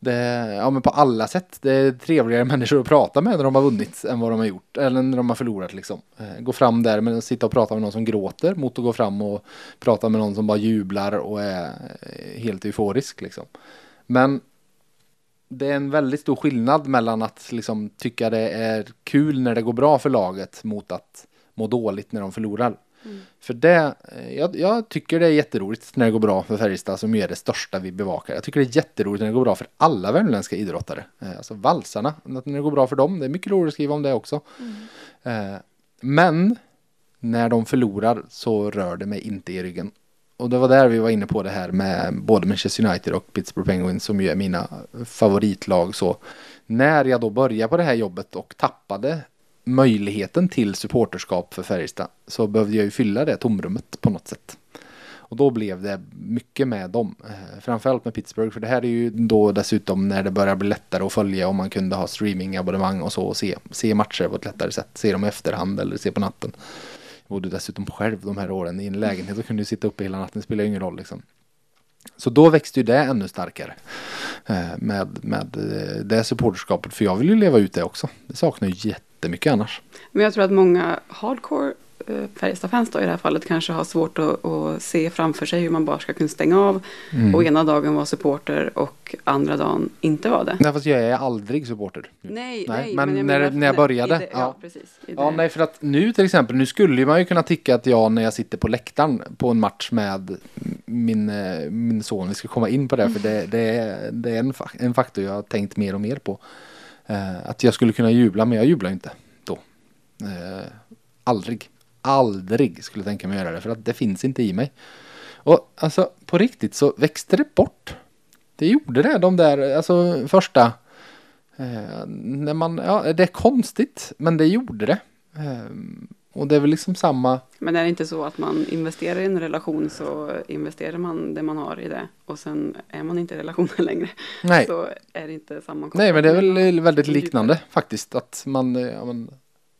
det, ja men på alla sätt. Det är trevligare människor att prata med när de har vunnit än vad de har gjort. Eller när de har förlorat liksom. Eh, gå fram där men sitta och prata med någon som gråter mot att gå fram och prata med någon som bara jublar och är helt euforisk liksom. Men det är en väldigt stor skillnad mellan att liksom tycka det är kul när det går bra för laget mot att må dåligt när de förlorar. För det, eh, jag, jag tycker det är jätteroligt när det går bra för Färjestad som är det största vi bevakar. Jag tycker det är jätteroligt när det går bra för alla värmländska idrottare. Eh, Alltså valsarna, att när det går bra för dem. Det är mycket roligt att skriva om det också. Eh, Men när de förlorar så rör det mig inte i ryggen. Och det var där vi var inne på det här med både Manchester United och Pittsburgh Penguins som ju är mina favoritlag. Så när jag då började på det här jobbet och tappade möjligheten till supporterskap för Färjestad så behövde jag ju fylla det tomrummet på något sätt. Och då blev det mycket med dem. Eh, framförallt med Pittsburgh för det här är ju då dessutom när det börjar bli lättare att följa om man kunde ha streamingabonnemang och så och se, se matcher på ett lättare sätt. Se dem i efterhand eller se på natten. Jag bodde dessutom själv de här åren i en lägenhet och kunde ju sitta uppe hela natten, det spelar ingen roll liksom. Så då växte ju det ännu starkare eh, med, med eh, det supporterskapet. För jag vill ju leva ut det också. Det saknar ju jättemycket annars. Men jag tror att många hardcore eh, Färjestad-fans i det här fallet kanske har svårt att, att se framför sig hur man bara ska kunna stänga av Mm. och ena dagen vara supporter och andra dagen inte vara det. Nej fast jag är aldrig supporter. Nej, Nej, nej, men jag när- menar när jag började, det- ja. ja, precis. Ja, det- nej, för att nu till exempel, nu skulle man ju kunna tycka att jag när jag sitter på läktaren på en match med min, eh, min son, vi ska komma in på det för det, det är, det är en, en faktor jag har tänkt mer och mer på. Eh, att jag skulle kunna jubla men jag jublar inte då. Eh, aldrig, aldrig skulle jag tänka mig göra det för att det finns inte i mig. Och alltså på riktigt så växte det bort. Det gjorde det de där, alltså första Eh, när man, ja, det är konstigt, men det gjorde det. Eh, och det är väl liksom samma, Men är det inte så att man investerar i en relation så investerar man det man har i det och sen är man inte i relationen längre. nej, Så är det inte samma nej men det är väl väldigt djupare. liknande faktiskt. Att man, eh, ja,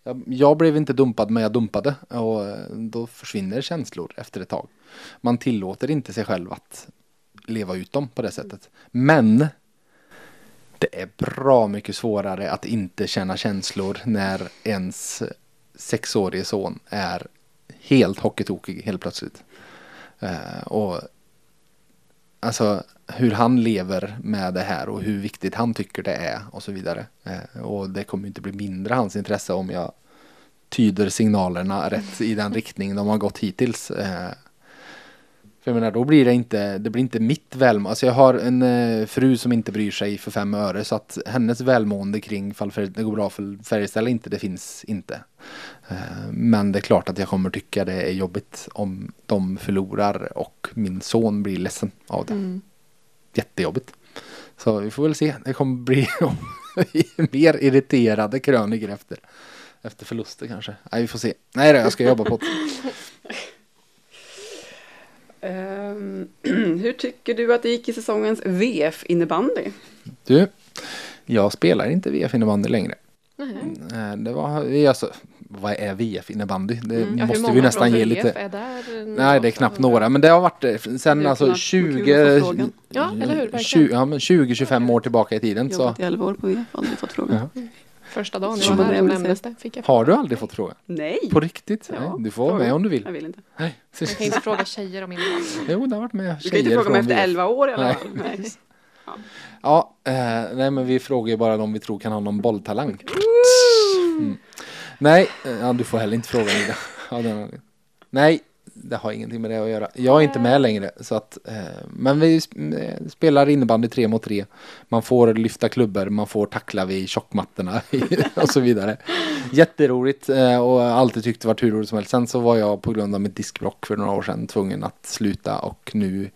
jag, jag blev inte dumpad men jag dumpade och eh, då försvinner känslor efter ett tag. Man tillåter inte sig själv att leva ut dem på det sättet. Men det är bra mycket svårare att inte känna känslor när ens sexårige son är helt hockeytokig helt plötsligt. Eh, och alltså hur han lever med det här och hur viktigt han tycker det är och så vidare. Eh, och det kommer inte bli mindre hans intresse om jag tyder signalerna rätt i den riktning de har gått hittills. Eh, för jag menar, då blir det inte, det blir inte mitt välmående. Alltså jag har en eh, fru som inte bryr sig för fem öre så att hennes välmående kring fall det går bra för Färjestad eller inte, det finns inte. Eh, men det är klart att jag kommer tycka det är jobbigt om de förlorar och min son blir ledsen av det. Mm. Jättejobbigt. Så vi får väl se. Det kommer bli mer irriterade krönikor efter, efter förluster kanske. Nej, vi får se. Nej då, jag ska jobba på det. Ehm, hur tycker du att det gick i säsongens VF innebandy? Du, jag spelar inte VF innebandy längre. Nej. Eh, Det var, alltså, vad är VF innebandy? Det Mm. Ja, måste många vi nästan ge lite. Är där Nej, det är knappt några, men det har varit det sen alltså knappt 20, kul att få frågan. Ja, eller hur? Verkligen. 20, ja, men 20-25 år tillbaka i tiden. Så. Jobbat i 11 år på VF, aldrig fått frågan. Ja. Första dagen jag var här nämndes det. Fick jag Har du aldrig fått fråga? Nej! På riktigt? Ja, Nej, du får vara med om du vill. Jag vill inte. Nej. Jag kan inte fråga tjejer om innebandy. Jo, det har varit med Du kan inte tjejer fråga mig efter VF. 11 år i alla Nej. fall. Nej. Ja, eh, nej men vi frågar ju bara de vi tror kan ha någon bolltalang. Mm. Nej, eh, ja, du får heller inte fråga Ida. Ja, den- Nej, det har ingenting med det att göra. Jag är inte med längre. Så att, eh, men vi eh, spelar innebandy tre mot tre. Man får lyfta klubbor, man får tackla vid tjockmattorna och så vidare. Jätteroligt eh, och alltid tyckte det var hur roligt som helst. Sen så var jag på grund av mitt diskbrock för några år sedan tvungen att sluta och nu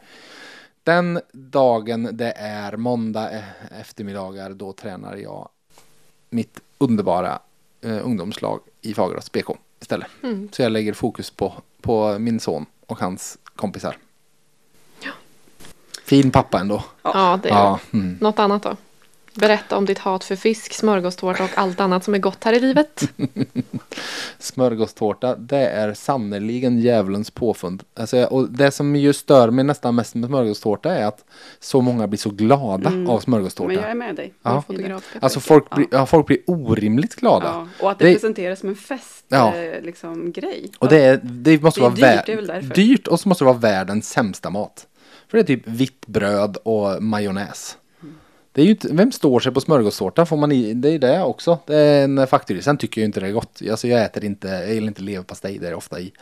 den dagen det är måndag eh, eftermiddagar då tränar jag mitt underbara eh, ungdomslag i Fagerås BK istället. Mm. Så jag lägger fokus på, på min son och hans kompisar. Fin pappa ändå. Ja, det är Ja, mm. Något annat då? Berätta om ditt hat för fisk, smörgåstårta och allt annat som är gott här i livet. Smörgåstårta, det är sannerligen djävulens påfund. Alltså, och det som ju stör mig nästan mest med smörgåstårta är att så många blir så glada Mm. av Men smörgåstårta. jag är med dig. Ja. Alltså folk blir, ja, folk blir orimligt glada. Ja, och att det, Det- presenteras som en fest, Ja. eh, liksom, grej. Och det, är, det måste Det är vara dyrt, det är väl därför. dyrt och så måste det vara världens sämsta mat. För det är typ vitt bröd och majonnäs. Det är ju inte, vem står sig på smörgåstårta? Får man i, det är det också. Det är en faktor. Sen tycker jag inte det är gott. Alltså jag äter inte, jag gillar inte leverpastej, det är ofta i.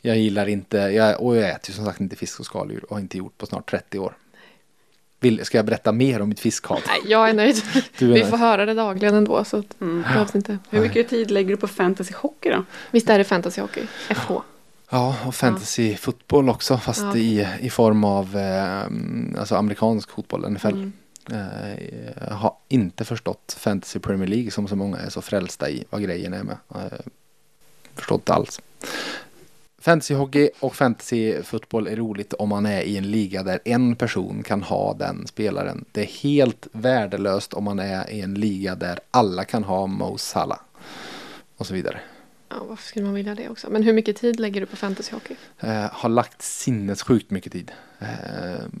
Jag gillar inte, jag, och jag äter ju som sagt inte fisk och skaldjur och har inte gjort på snart 30 år. Vill, ska jag berätta mer om mitt fiskhat? Nej, jag är nöjd. Du är Vi nöjd. får höra det dagligen ändå så att Mm. det behövs inte. Hur mycket tid lägger du på fantasy hockey då? Visst är det fantasyhockey? FH? Ja, och fantasy fotboll också fast Ja. i, i form av eh, alltså amerikansk fotboll, NFL. Mm. Jag har inte förstått Fantasy Premier League som så många är så frälsta i vad grejen är med. Eh, Förstått inte alls. Fantasyhockey och fantasyfotboll är roligt om man är i en liga där en person kan ha den spelaren. Det är helt värdelöst om man är i en liga där alla kan ha Mo Salah. Och så vidare. Ja, varför skulle man vilja det också? Men hur mycket tid lägger du på fantasyhockey? Eh, har lagt sinnessjukt mycket tid. Eh,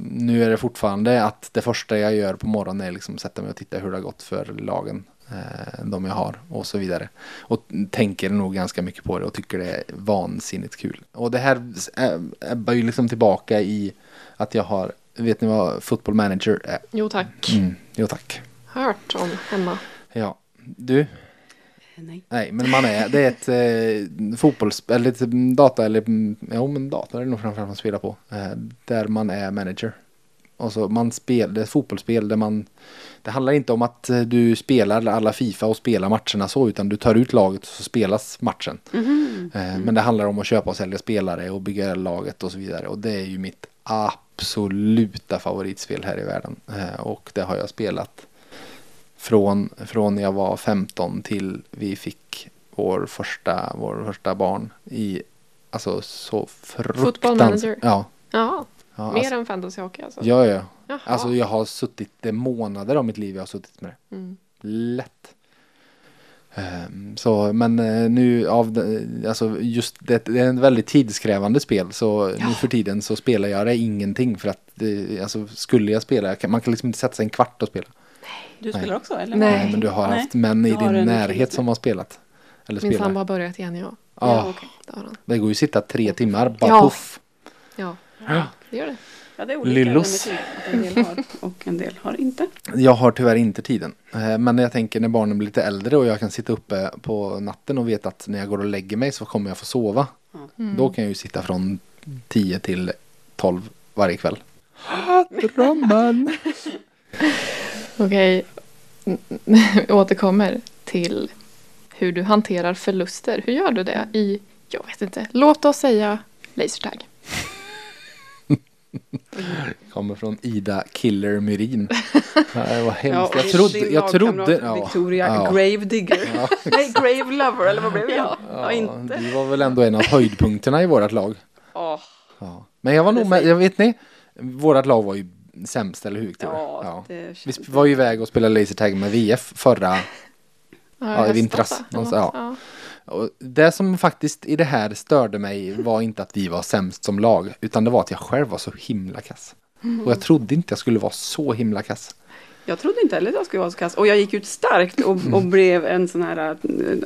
nu är det fortfarande att det första jag gör på morgonen är liksom sätta mig och titta hur det har gått för lagen. Eh, de jag har och så vidare. Och tänker nog ganska mycket på det och tycker det är vansinnigt kul. Och det här eh, ebbar ju liksom tillbaka i att jag har, vet ni vad football manager är? Jo tack. Mm, jo tack. Hört om hemma. Ja, du, Nej. Nej, men man är, det är ett eh, fotbollsspel, eller ett data eller, mm, jo men data är det nog framförallt man spelar på. Eh, där man är manager. Och så man spelar, det är ett fotbollsspel där man, det handlar inte om att eh, du spelar alla Fifa och spelar matcherna så, utan du tar ut laget och så spelas matchen. Mhm. Eh, men det handlar om att köpa och sälja spelare och bygga laget och så vidare. Och det är ju mitt absoluta favoritspel här i världen. Eh, och det har jag spelat från, från jag var 15 till vi fick vår första, vår första barn i Alltså så fruktansvärt. Ja. Ja, ja mer alltså, än fantasy hockey alltså. ja, ja. Jaha. Alltså jag har suttit det månader av mitt liv jag har suttit med det. Mm. Lätt. Ehm, så, men eh, nu av alltså just det, det är en väldigt tidskrävande spel så nu för tiden så spelar jag det ingenting för att det, alltså skulle jag spela, man kan liksom inte sätta sig en kvart och spela. Du Nej. spelar också eller? Nej. Nej, men du har Nej. haft män i din närhet som har spelat. Eller Min spelar. sambo har börjat igen ja. Ja, Ja, okej. Det har han. det går ju att sitta tre timmar, bara Ja. puff. Ja, Ja. det gör det. Ja, det är olika. Lillos. En del har och en del har inte. Jag har tyvärr inte tiden. Eh, Men jag tänker när barnen blir lite äldre och jag kan sitta uppe på natten och vet att när jag går och lägger mig så kommer jag få sova. Mm. Då kan jag ju sitta från 10 till 12 varje kväll. Drömmen! Okej, vi återkommer till hur du hanterar förluster. Hur gör du det i, jag vet inte, låt oss säga lasertag. Kommer från Ida Killer Myrin. Det var hemskt. och jag trodde... Jag trodde ja, Victoria ja. Grave Digger. Ja. Nej, Grave Lover eller vad blev jag? Ja, Ja, inte. Du var väl ändå en av höjdpunkterna i vårt lag. Åh, Ja. Men jag var nog med, jag vet ni, vårt lag var ju sämst, eller hur ja, det Vi var ju iväg och spelade lasertag med VF förra Ja, höstas, vintras. Någonstans, ja. Och det som faktiskt i det här störde mig var inte att vi var sämst som lag, utan det var att jag själv var så himla kass. Och jag trodde inte jag skulle vara så himla kass. Jag trodde inte heller att jag skulle vara så kass. Och jag gick ut starkt och, och blev en sån här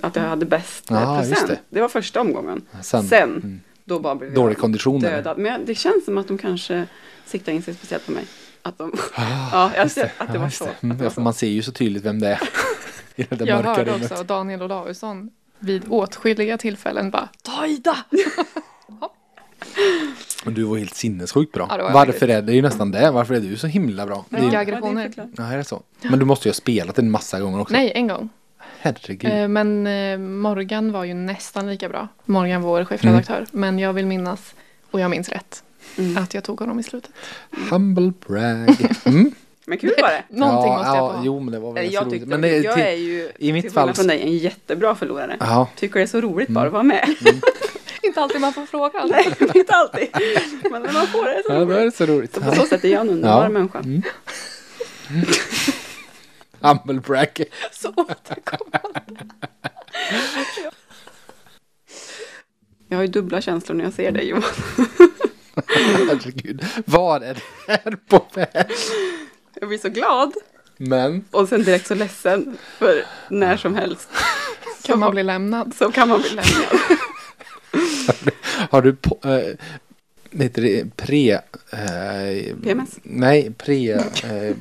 att, jag hade bäst Ja, just procent. det. Det. var första omgången. Sen, Sen, mm. då bara blev Dålig jag kondition, eller? dödad. Men det känns som att de kanske siktar in sig speciellt på mig. Att de, Ah, ja, jag just ser att det Ja, var så. det. Att Mm, det ja, var för så. man ser ju så tydligt vem det är. I det Jag mörka hörde rummet. också Daniel Olausson vid åtskilliga tillfällen bara Ta Ida! Och du var helt sinnessjukt bra. Ja, det var jag Varför är det ju nästan det? Varför är du så himla bra? Det är, Mycket Ja, det förklarar. ja, är det så? Men du måste ju ha spelat en massa gånger också. Nej, en gång. Herregud. Eh, Men eh, Morgan var ju nästan lika bra. Morgan, vår chefredaktör. Men jag vill minnas, och jag minns rätt, Mm. att jag tog honom i slutet. Humble brag. Mm. Men kul var det. Någonting ja, måste jag ja, få ha. Jo, men det var väl jag roligt. tyckte, Men det, jag till- är ju i mitt fall från dig en jättebra förlorare. Ja, Tycker det är så roligt bara att vara med. Inte alltid man får frågan. Nej, inte alltid. Men när man får det det så ja, då är roligt. det så roligt. Så på så sätt är jag en underbar Ja. människa. Mm. Humble brag. Så återkommande. Jag har ju dubbla känslor när jag ser dig Johan. Herregud. Var är det här på väg? Jag blir så glad Men. och sen direkt så ledsen. För när som helst Kan man bli lämnad? så kan man bli lämnad. Har du på, äh, heter det pre... eh, PMS? Nej, pre... eh,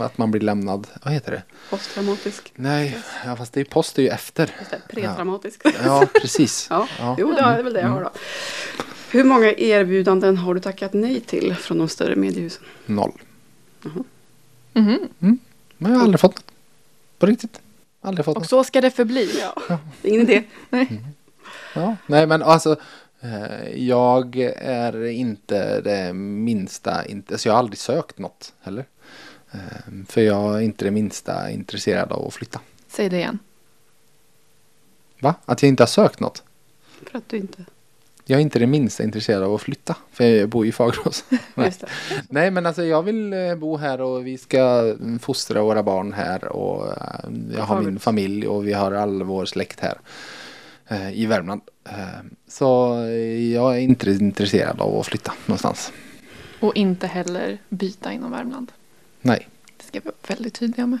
att man blir lämnad. Vad heter det? Posttraumatisk. Nej, ja, fast det är post är ju efter. Pretraumatisk. Ja, precis. Ja, Ja. jo det är väl det jag har då. Hur många erbjudanden har du tackat nej till från de större mediehusen? Noll. Mhm. Men jag har aldrig fått något. På riktigt. Aldrig fått Och något. så ska det förbli. Ja, ingen idé. Ja. Nej, men alltså. eh, Jag är inte det minsta, alltså jag har aldrig sökt något heller. Eh, För jag är inte det minsta intresserad av att flytta. Säg det igen. Va? Att jag inte har sökt något? För att du inte... Jag är inte det minsta intresserad av att flytta. För jag bor ju i Fagerås. Nej. Nej men alltså jag vill eh, bo här och vi ska fostra våra barn här och eh, jag har min familj och vi har all vår släkt här eh, i Värmland. Så jag är inte intresserad av att flytta någonstans. Och inte heller byta inom Värmland. Nej. Det ska vi vara väldigt tydliga med.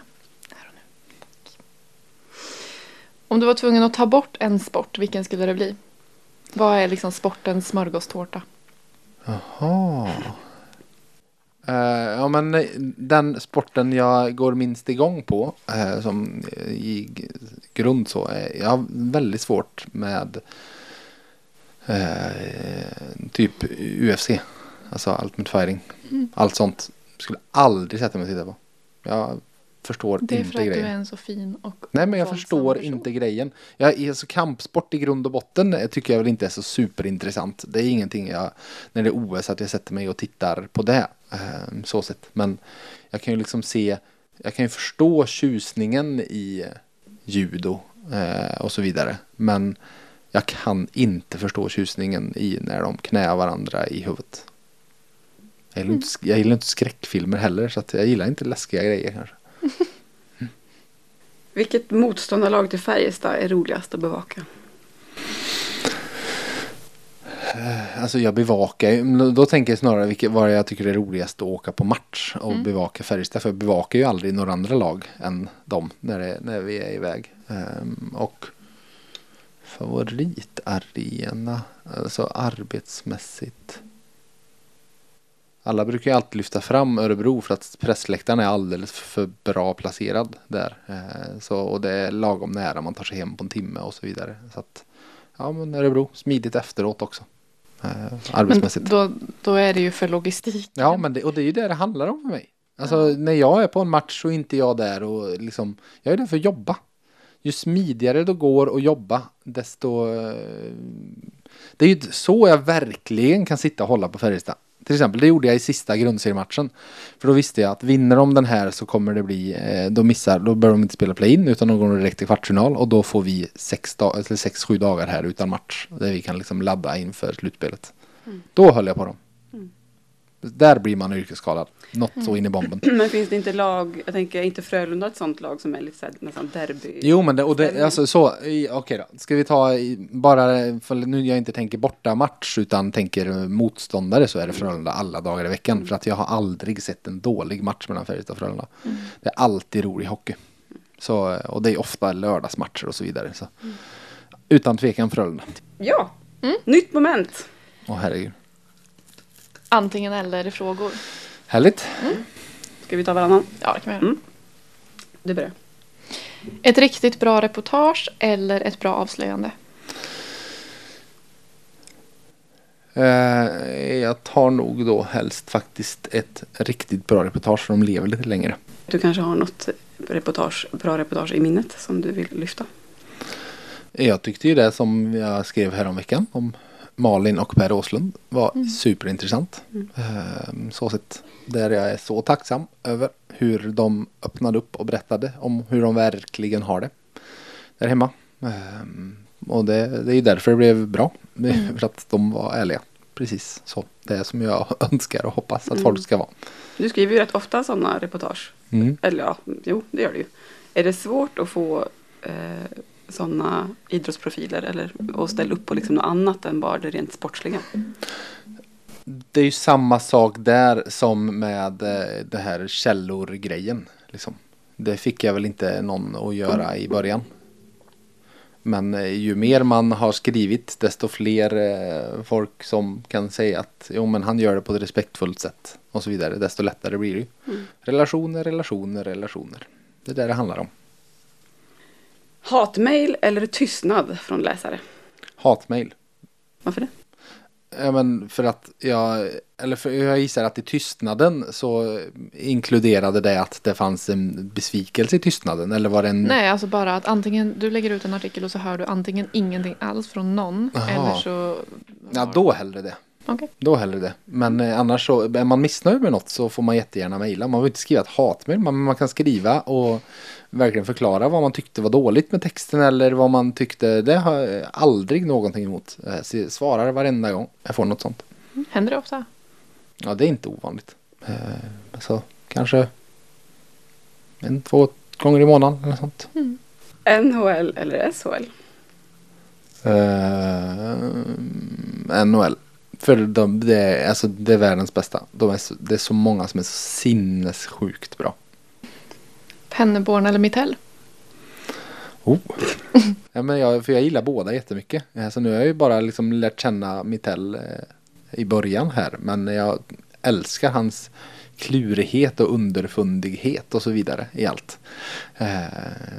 Här och nu. Tack. Om du var tvungen att ta bort en sport, vilken skulle det bli? Vad är liksom sportens smörgåstårta? Jaha. Eh, ja men eh, den sporten jag går minst igång på eh, som i grund så är jag har väldigt svårt med typ UFC. Alltså Ultimate Fighting. Allt sånt skulle aldrig sätta mig och titta på. Jag förstår Det är inte för att du grejen. är en så fin och Nej men jag förstår person. inte grejen. Jag, alltså, kampsport i grund och botten eh, tycker jag väl inte är så superintressant. Det är ingenting jag, när det är OS, att jag sätter mig och tittar på det. Eh, så sett. Men jag kan ju liksom se, jag kan ju förstå tjusningen i judo eh, och så vidare. Men jag kan inte förstå tjusningen i när de knäar varandra i huvudet. Jag gillar, inte, jag gillar inte skräckfilmer heller så jag gillar inte läskiga grejer kanske. Vilket motståndarlag till Färjestad är roligast att bevaka? Alltså jag bevakar ju, då tänker jag snarare vilket, vad jag tycker är roligast att åka på match och bevaka Färjestad. För jag bevakar ju aldrig några andra lag än dem när, det, när vi är iväg. Ehm, och favoritarena, alltså arbetsmässigt. Alla brukar ju alltid lyfta fram Örebro för att pressläktaren är alldeles för bra placerad där. Eh, så, och det är lagom nära man tar sig hem på en timme och så vidare. Så att, ja men Örebro, smidigt efteråt också. Eh, Men arbetsmässigt. då, då är det ju för logistik. Ja, men det, och det är ju det det handlar om för mig. Alltså när jag är på en match så är inte jag där och liksom, jag är där för att jobba. Ju smidigare det går att jobba, desto... eh, Det är ju så jag verkligen kan sitta och hålla på Färjestad. Till exempel, det gjorde jag i sista grundseriematchen. För då visste jag att vinner de den här så kommer det bli, eh, då missar, då bör de inte spela play-in utan de går direkt till kvartsfinal och då får vi sex, dag, eller sex sju dagar här utan match. Där vi kan liksom ladda inför slutspelet. Då höll jag på dem. Där blir man yrkesskadad. Något så in i bomben. Men finns det inte lag, jag tänker inte Frölunda ett sånt lag som är lite så här, nästan derby? Jo men det, och det, alltså så, okej då. Ska vi ta bara, för nu jag inte tänker borta match utan tänker motståndare så är det Frölunda alla dagar i veckan. För att jag har aldrig sett en dålig match mellan Färjestad och Frölunda. Det är alltid rolig hockey. Så, och det är ofta lördagsmatcher och så vidare. Så. Utan tvekan Frölunda. Ja, nytt moment. Åh herregud. Antingen eller frågor. Härligt. Ska vi ta varannan? Ja, det kan vi göra. Mm. Du börjar. Ett riktigt bra reportage eller ett bra avslöjande? Eh, jag tar nog då helst faktiskt ett riktigt bra reportage så de lever lite längre. Du kanske har något reportage, bra reportage i minnet som du vill lyfta? Jag tyckte ju det som jag skrev häromveckan om Malin och Per Åslund var superintressant. Ehm, Så sett där jag är så tacksam över hur de öppnade upp och berättade om hur de verkligen har det där hemma. Ehm, Och det, det är ju därför det blev bra. Är För att de var ärliga. Precis så. Det är som jag önskar och hoppas att folk ska vara. Du skriver ju rätt ofta sådana reportage. Mm. Eller ja, jo det gör du ju. Är det svårt att få eh, sådana idrottsprofiler eller att ställa upp på liksom något annat än bara det rent sportsliga? Det är ju samma sak där som med eh, det här källor-grejen. Liksom. Det fick jag väl inte någon att göra i början. Men eh, ju mer man har skrivit desto fler eh, folk som kan säga att jo men han gör det på ett respektfullt sätt och så vidare. Desto lättare blir det ju. Relationer, relationer, relationer. Det är det det handlar om. Hatmail eller tystnad från läsare? Hatmail. Varför det? Ja, men för att jag, eller för jag gissar att i tystnaden så inkluderade det att det fanns en besvikelse i tystnaden. Eller var det en... Nej, alltså bara att antingen du lägger ut en artikel och så hör du antingen ingenting alls från någon Jaha. eller så... Ja, då hellre det. Okej. Då hellre det. Men eh, annars så, är man missnöjd med något så får man jättegärna mejla. Man vill inte skriva ett hatmejl, men man kan skriva och verkligen förklara vad man tyckte var dåligt med texten eller vad man tyckte. Det har jag aldrig någonting emot. Eh, se- Svarar varenda gång jag får något sånt. Händer det ofta? Ja, det är inte ovanligt. Eh, så kanske en, två gånger i månaden eller sånt. NHL eller SHL? Eh, NHL. För de, det, är, alltså, det är världens bästa. De är så, det är så många som är så sinnessjukt bra. Penneborn eller Mitell? Oh. ja, men jag, för jag gillar båda jättemycket. Alltså, nu har jag ju bara liksom lärt känna Mittell eh, i början här. Men jag älskar hans klurighet och underfundighet och så vidare i allt. Eh,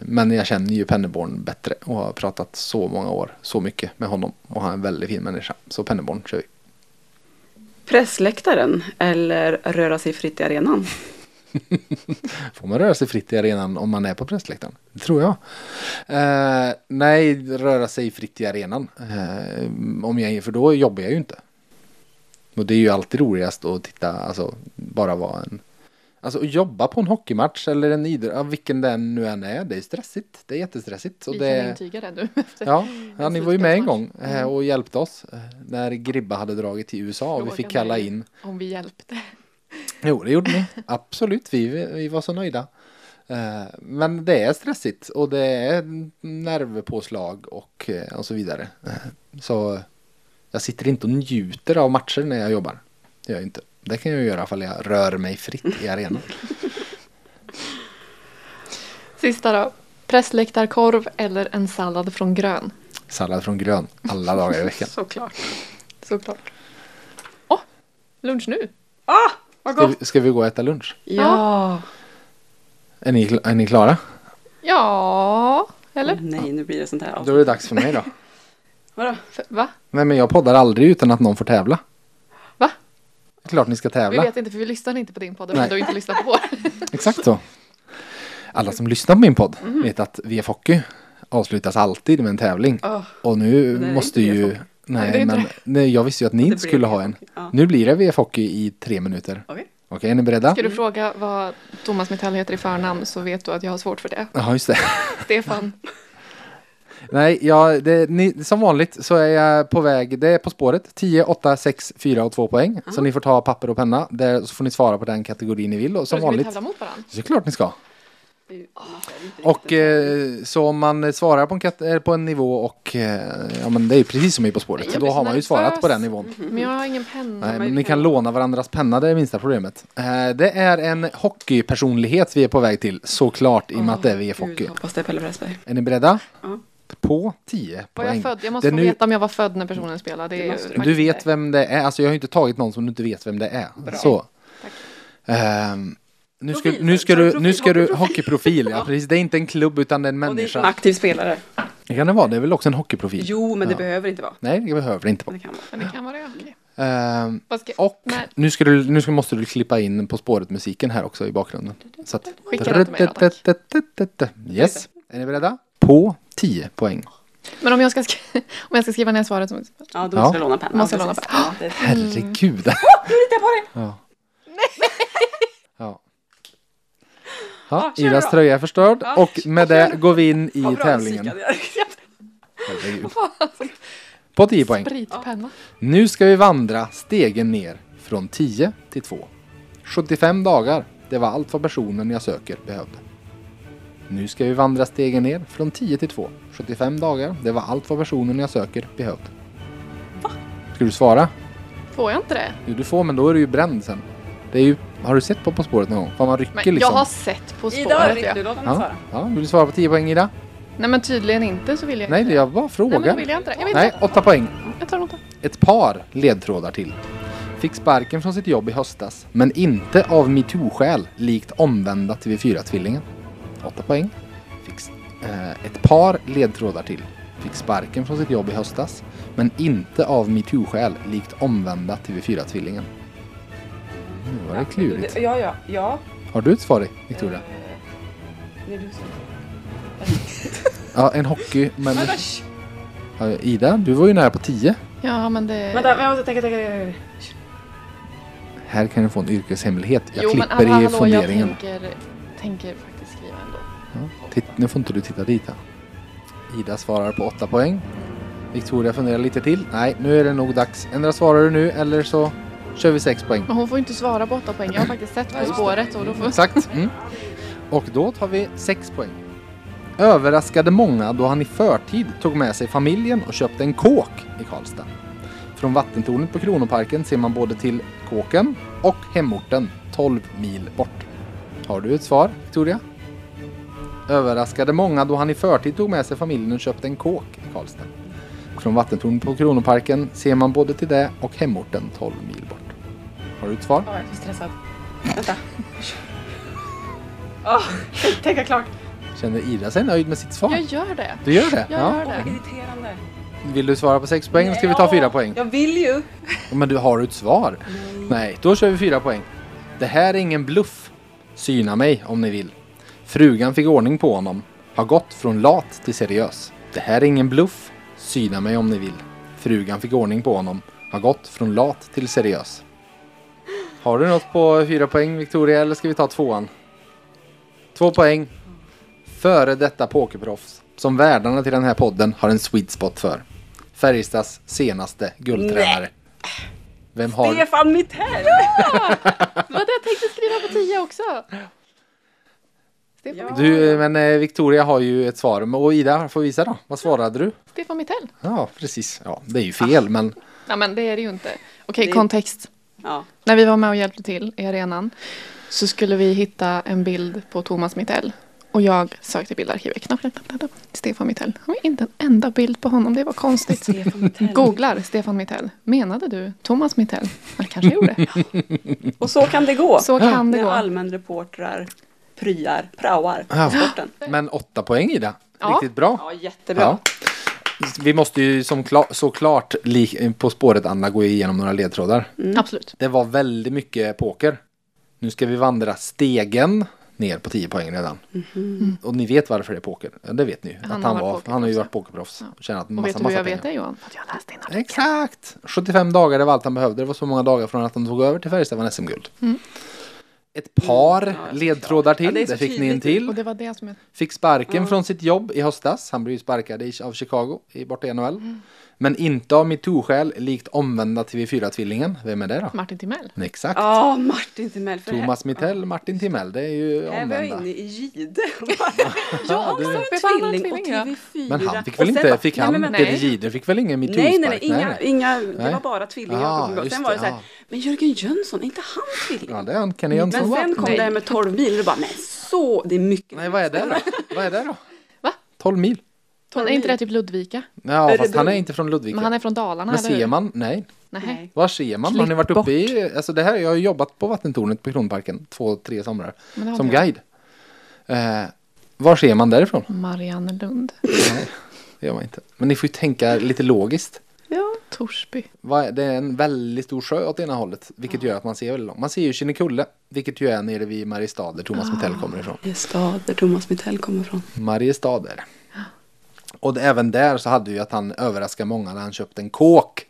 men jag känner ju Penneborn bättre och har pratat så många år, så mycket med honom. Och han är en väldigt fin människa. Så Penneborn kör vi. Pressläktaren eller röra sig fritt i arenan? Får man röra sig fritt i arenan om man är på pressläktaren? Det tror jag. Eh, nej, röra sig fritt i arenan. Eh, om jag, för då jobbar jag ju inte. Och det är ju alltid roligast att titta, alltså bara vara en... Alltså att jobba på en hockeymatch eller en idrott, vilken den nu än är, det är stressigt. Det är jättestressigt. Och Vi det, kan intyga det nu. Efter. Ja, ja ni var ju med en gång eh, Mm. och hjälpte oss eh, när Gribba hade dragit till USA och vi fick kalla in. Om vi hjälpte. Jo, det gjorde ni. Absolut, vi, vi var så nöjda. Eh, Men det är stressigt och det är nervpåslag och, eh, och så vidare. Eh, Så jag sitter inte och njuter av matcher när jag jobbar. Det gör jag inte. Det kan jag göra ifall jag rör mig fritt i arenan. Sista då. Pressläktarkorv eller en sallad från grön? Sallad från grön alla dagar i veckan. Såklart. Såklart. Åh, lunch nu. Ah, Ska vi, ska vi gå och äta lunch? Ja. Är ni, är ni klara? Ja, eller? Nej, nu blir det sånt här. Då är det dags för mig då. Vadå? Va? Nej men jag poddar aldrig utan att någon får tävla. Va? Det är klart ni ska Vi tävla. vet inte för vi lyssnar inte på din podd Nej. du har inte lyssnat på vår. Exakt så. Alla som lyssnar på min podd Mhm. vet att VF Hockey avslutas alltid med en tävling. Åh, Och nu måste ju... Nej, det är men nej, jag visste ju att ni det inte skulle ha en. VF-hockey. Ja. Nu blir det VF Hockey i tre minuter. Okej. Okej, är ni beredda? Ska du fråga vad Thomas Metall heter i förnamn så vet du att jag har svårt för det. Ja, just det. Stefan. Nej, ja, det, ni, som vanligt så är jag på väg. Det är På spåret. 10, 8, 6, 4 och 2 poäng. Så ni får ta papper och penna. Där, så får ni svara på den kategori ni vill. Och som Ska vi vanligt. tävla mot varandra? Så klart ni ska. Och riktigt- eh, så om man svarar på en, kat- eh, på en nivå och eh, ja men det är ju precis som i På spåret. Då har man ju nervös. svarat på den nivån. Men jag har ingen penna. Nej, men ni kan låna. varandras penna, det är minsta problemet. Eh, det är en hockeypersonlighet vi är på väg till, såklart i och med att det är VF Gud, Hockey. jag hoppas det är Pelle Pressberg. Är ni beredda? Ja. På 10 Var jag poäng. född? Jag måste Det få nu- veta om jag var född när personen spelade. Det Det är måste du. faktiskt vet vem det är, alltså jag har ju inte tagit någon som du inte vet vem det är. Bra. Så. Tack. Ehm, nu ska, Profil, nu ska du, profil, nu ska du, hockeyprofil. ja precis. Det är inte en klubb utan det är en Och det är en människa. aktiv spelare. Det kan det vara, det är väl också en hockeyprofil? Jo, men det Ja. behöver inte vara. Nej, det behöver det inte Men vara. det kan vara. Men det kan vara det. Okej. Ehm, ska... och Nej. nu, ska du, nu ska, måste du klippa in På spåret musiken här också i bakgrunden. Så att, Skicka den till mig då, tack. Yes, är ni beredda? På 10 poäng. Men om jag ska, sk- om jag ska skriva ner svaret så Ja, då Ja. måste jag låna penna. Måste jag låna Ja, det- Herregud. Nu litar jag på dig! Ja. Ja. Ja, då. tröja är förstörd Ja, och med det går vi in i tävlingen. På 10 poäng. spritpenna. Nu ska vi vandra stegen ner från 10 till 2. 75 dagar, det var allt vad personen jag söker behövde. Nu ska vi vandra stegen ner från 10 till 2. 75 dagar, det var allt vad personen jag söker behövde. Va? Ska du svara? Får jag inte det? Jo, du får, men då är du ju bränd sen. Det är ju, har du sett på På spåret någon gång? Fan man rycker Men liksom. Jag har sett På Ida, spåret. du Ja. låter henne Ja, svara. ja, vill du svara på 10 poäng Ida? Nej men tydligen inte så vill jag Nej, inte. det jag bara Nej frågar. men då vill jag inte det. Jag vill Nej, inte. 8 poäng. Jag tar. Ett par ledtrådar till. Fick sparken från sitt jobb i höstas, men inte av metoo-skäl likt omvända TV4-tvillingen. 8 poäng. Fick, eh, ett par ledtrådar till. Fick sparken från sitt jobb i höstas, men inte av metoo-skäl likt omvända TV4-tvillingen. Nu var det klurigt. Det- Ja, ja, ja. Har du ett svar Victoria? Eh, Nej, du Ja, en hockey, men... Ja, Ida, du var ju nära på 10. Ja men det... Vänta, jag måste tänka, tänka, tänka. Här kan du få en yrkeshemlighet. Jag jo men klipper hallå, i hallå jag funderingen. tänker, tänker faktiskt skriva ändå. Ja, titt, nu får inte du titta dit. Här. Ida svarar på 8 poäng. Victoria funderar lite till. Nej, nu är det nog dags. Ändra svarar du nu eller så kör vi 6 poäng. Men hon får inte svara på åtta poäng. Jag har faktiskt sett På spåret och då får... Exakt. Mm. Och då tar vi 6 poäng. Överraskade många då han i förtid tog med sig familjen och köpte en kåk i Karlstad. Från vattentornet på Kronoparken ser man både till kåken och hemorten 12 mil bort. Har du ett svar, Victoria? Överraskade många då han i förtid tog med sig familjen och köpte en kåk i Karlstad. Från vattentornet på Kronoparken ser man både till det och hemorten 12 mil bort. Har du ett svar? Ja, jag är så stressad. Vänta. Tänk- tänka klart. Känner Ida sig nöjd med sitt svar? Jag gör det. Du gör det? Jag Ja. gör det. Irriterande. Vill du svara på sex poäng eller ska vi ta fyra poäng? Jag vill ju. Men du har du ett svar? Nej, då kör vi fyra poäng. Det här är ingen bluff. Syna mig om ni vill. Frugan fick ordning på honom. Har gått från lat till seriös. Det här är ingen bluff. Syna mig om ni vill. Frugan fick ordning på honom. Har gått från lat till seriös. Har du något på fyra poäng Victoria eller ska vi ta tvåan? Två poäng. Före detta pokerproffs. Som värdarna till den här podden har en sweet spot för. Färjestads senaste guldtränare. Vem har... Stefan Mittell! Det var det jag tänkte skriva på tio också. Stefan, Ja. Du, men eh, Victoria har ju ett svar. Och Ida, får visa då. Vad svarade du? Stefan Mittell. Ja, precis. Ja, det är ju fel, men Nej men det är det ju inte. Okej, Det- kontext. Ja. När vi var med och hjälpte till i arenan så skulle vi hitta en bild på Thomas Mittell. Och jag sökte bildarkivet. Knapp, knapp, knapp, knapp. Stefan Mittell. Det var inte en enda bild på honom. Det var konstigt. Stefan Mittell. Googlar Stefan Mittell. Menade du Thomas Mittell? Det kanske jag gjorde. Och så kan det gå. Så kan det När gå. allmänreportrar pryar, praoar Ja. sporten. Men åtta poäng Ida. Ja. Riktigt bra. Ja, jättebra. Ja. Vi måste ju som kla- såklart På spåret Anna gå igenom några ledtrådar. Absolut. Det var väldigt mycket poker. Nu ska vi vandra stegen ner på 10 poäng redan. Och ni vet varför det är poker. Ja, det vet ni ju. Han Att han, var, han har ju ja. varit pokerproffs. Och tjänat Och massa, vet du hur jag pengar. vet det Johan? För att jag har läst dina Exakt! 75 dagar det var allt han behövde. Det var så många dagar från att han tog över till Färjestad vann SM-guld. Ett par Mm, ja, ledtrådar såklart. Ja, till. det det fick ni en till. Och det var det som jag... Fick sparken från sitt jobb i höstas. Han blev ju sparkad i- av Chicago i borta i NHL. Mm. Men inte av metoo-skäl likt omvända TV4-tvillingen. Vem är det då? Martin Timell. Exakt. Ja, Martin Timell. För Thomas Mittell, Martin Timell. Det är ju Här var jag omvända. inne i Jihde. Ja, du- Tvilling Tvilling och ja. TV4. Men han fick väl inte, bara- fick nej, han, men. Peter Jihde fick väl ingen Nej, nej, nej, metoo-spark? inga, inga, det Nej. var bara tvillingar. Just sen var det så här, ja. men Jörgen Jönsson, är inte han tvilling? Ja, det är han, Kenny Jönsson. men sen kom Nej. det här med 12 mil och du bara, men så, det är mycket. Nej, vad är det då? Vad är det då? Va? 12 mil? Men är inte det typ Ludvika? Ja, Är fast han är inte från Ludvika. Men han är från Dalarna, Men ser man? Nej. Nej. Var ser man? Har ni varit uppe i, alltså det här, jag har ju jobbat på vattentornet på Kronparken två, tre somrar. Men det har Som guide. Eh, var ser man därifrån? Marianne Lund. Nej, det gör man inte. Men ni får ju tänka lite logiskt. Ja, Torsby. Det är en väldigt stor sjö åt ena hållet. Vilket gör att man ser väldigt långt. Man ser ju Kinnekulle. Vilket ju är nere vid Mariestad där Thomas Mittell kommer ifrån. det är stad där Thomas Mittell kommer ifrån. Mariestad är det. Och även där så hade ju att han överraskade många när han köpte en kåk.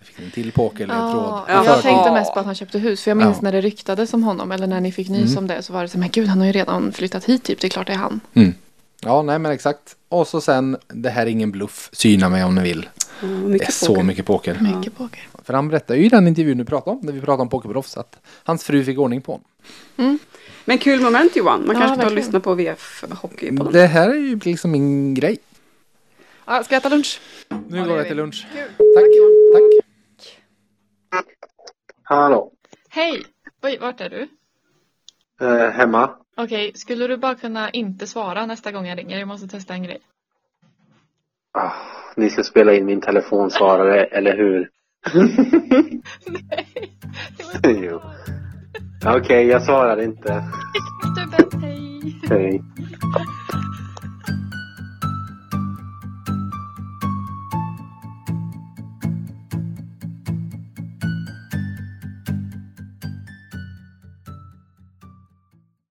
Fick en till pokerledtråd. Ja, Ja. jag tänkte mest på att han köpte hus. För jag minns Ja. när det ryktades om honom. Eller när ni fick nys om det. Så var det så men gud han har ju redan flyttat hit typ. Det är klart det är han. Mm. Ja, nej men exakt. Och så sen, det här är ingen bluff. Syna mig om ni vill. Ja, Det är så poker. mycket poker. Mycket poker. För han berättade ju i den intervjun du pratade om, när vi pratade om pokerproffs, att hans fru fick ordning på honom. Men kul moment Johan. Man Ja, kanske verkligen. lyssnar på VF Hockey på Det här är ju liksom min grej. Ja, ska jag äta lunch? Nu Ja, går jag vi. till lunch. Kul. Tack. Tack. Hallå. Hej! Vart är du? Eh, hemma. Okej, skulle du bara kunna inte svara nästa gång jag ringer? Jag måste testa en grej. Ah, ni ska spela in min telefonsvarare, eller hur? Nej. jo. Okej, jag svarar inte. Hej! Hej.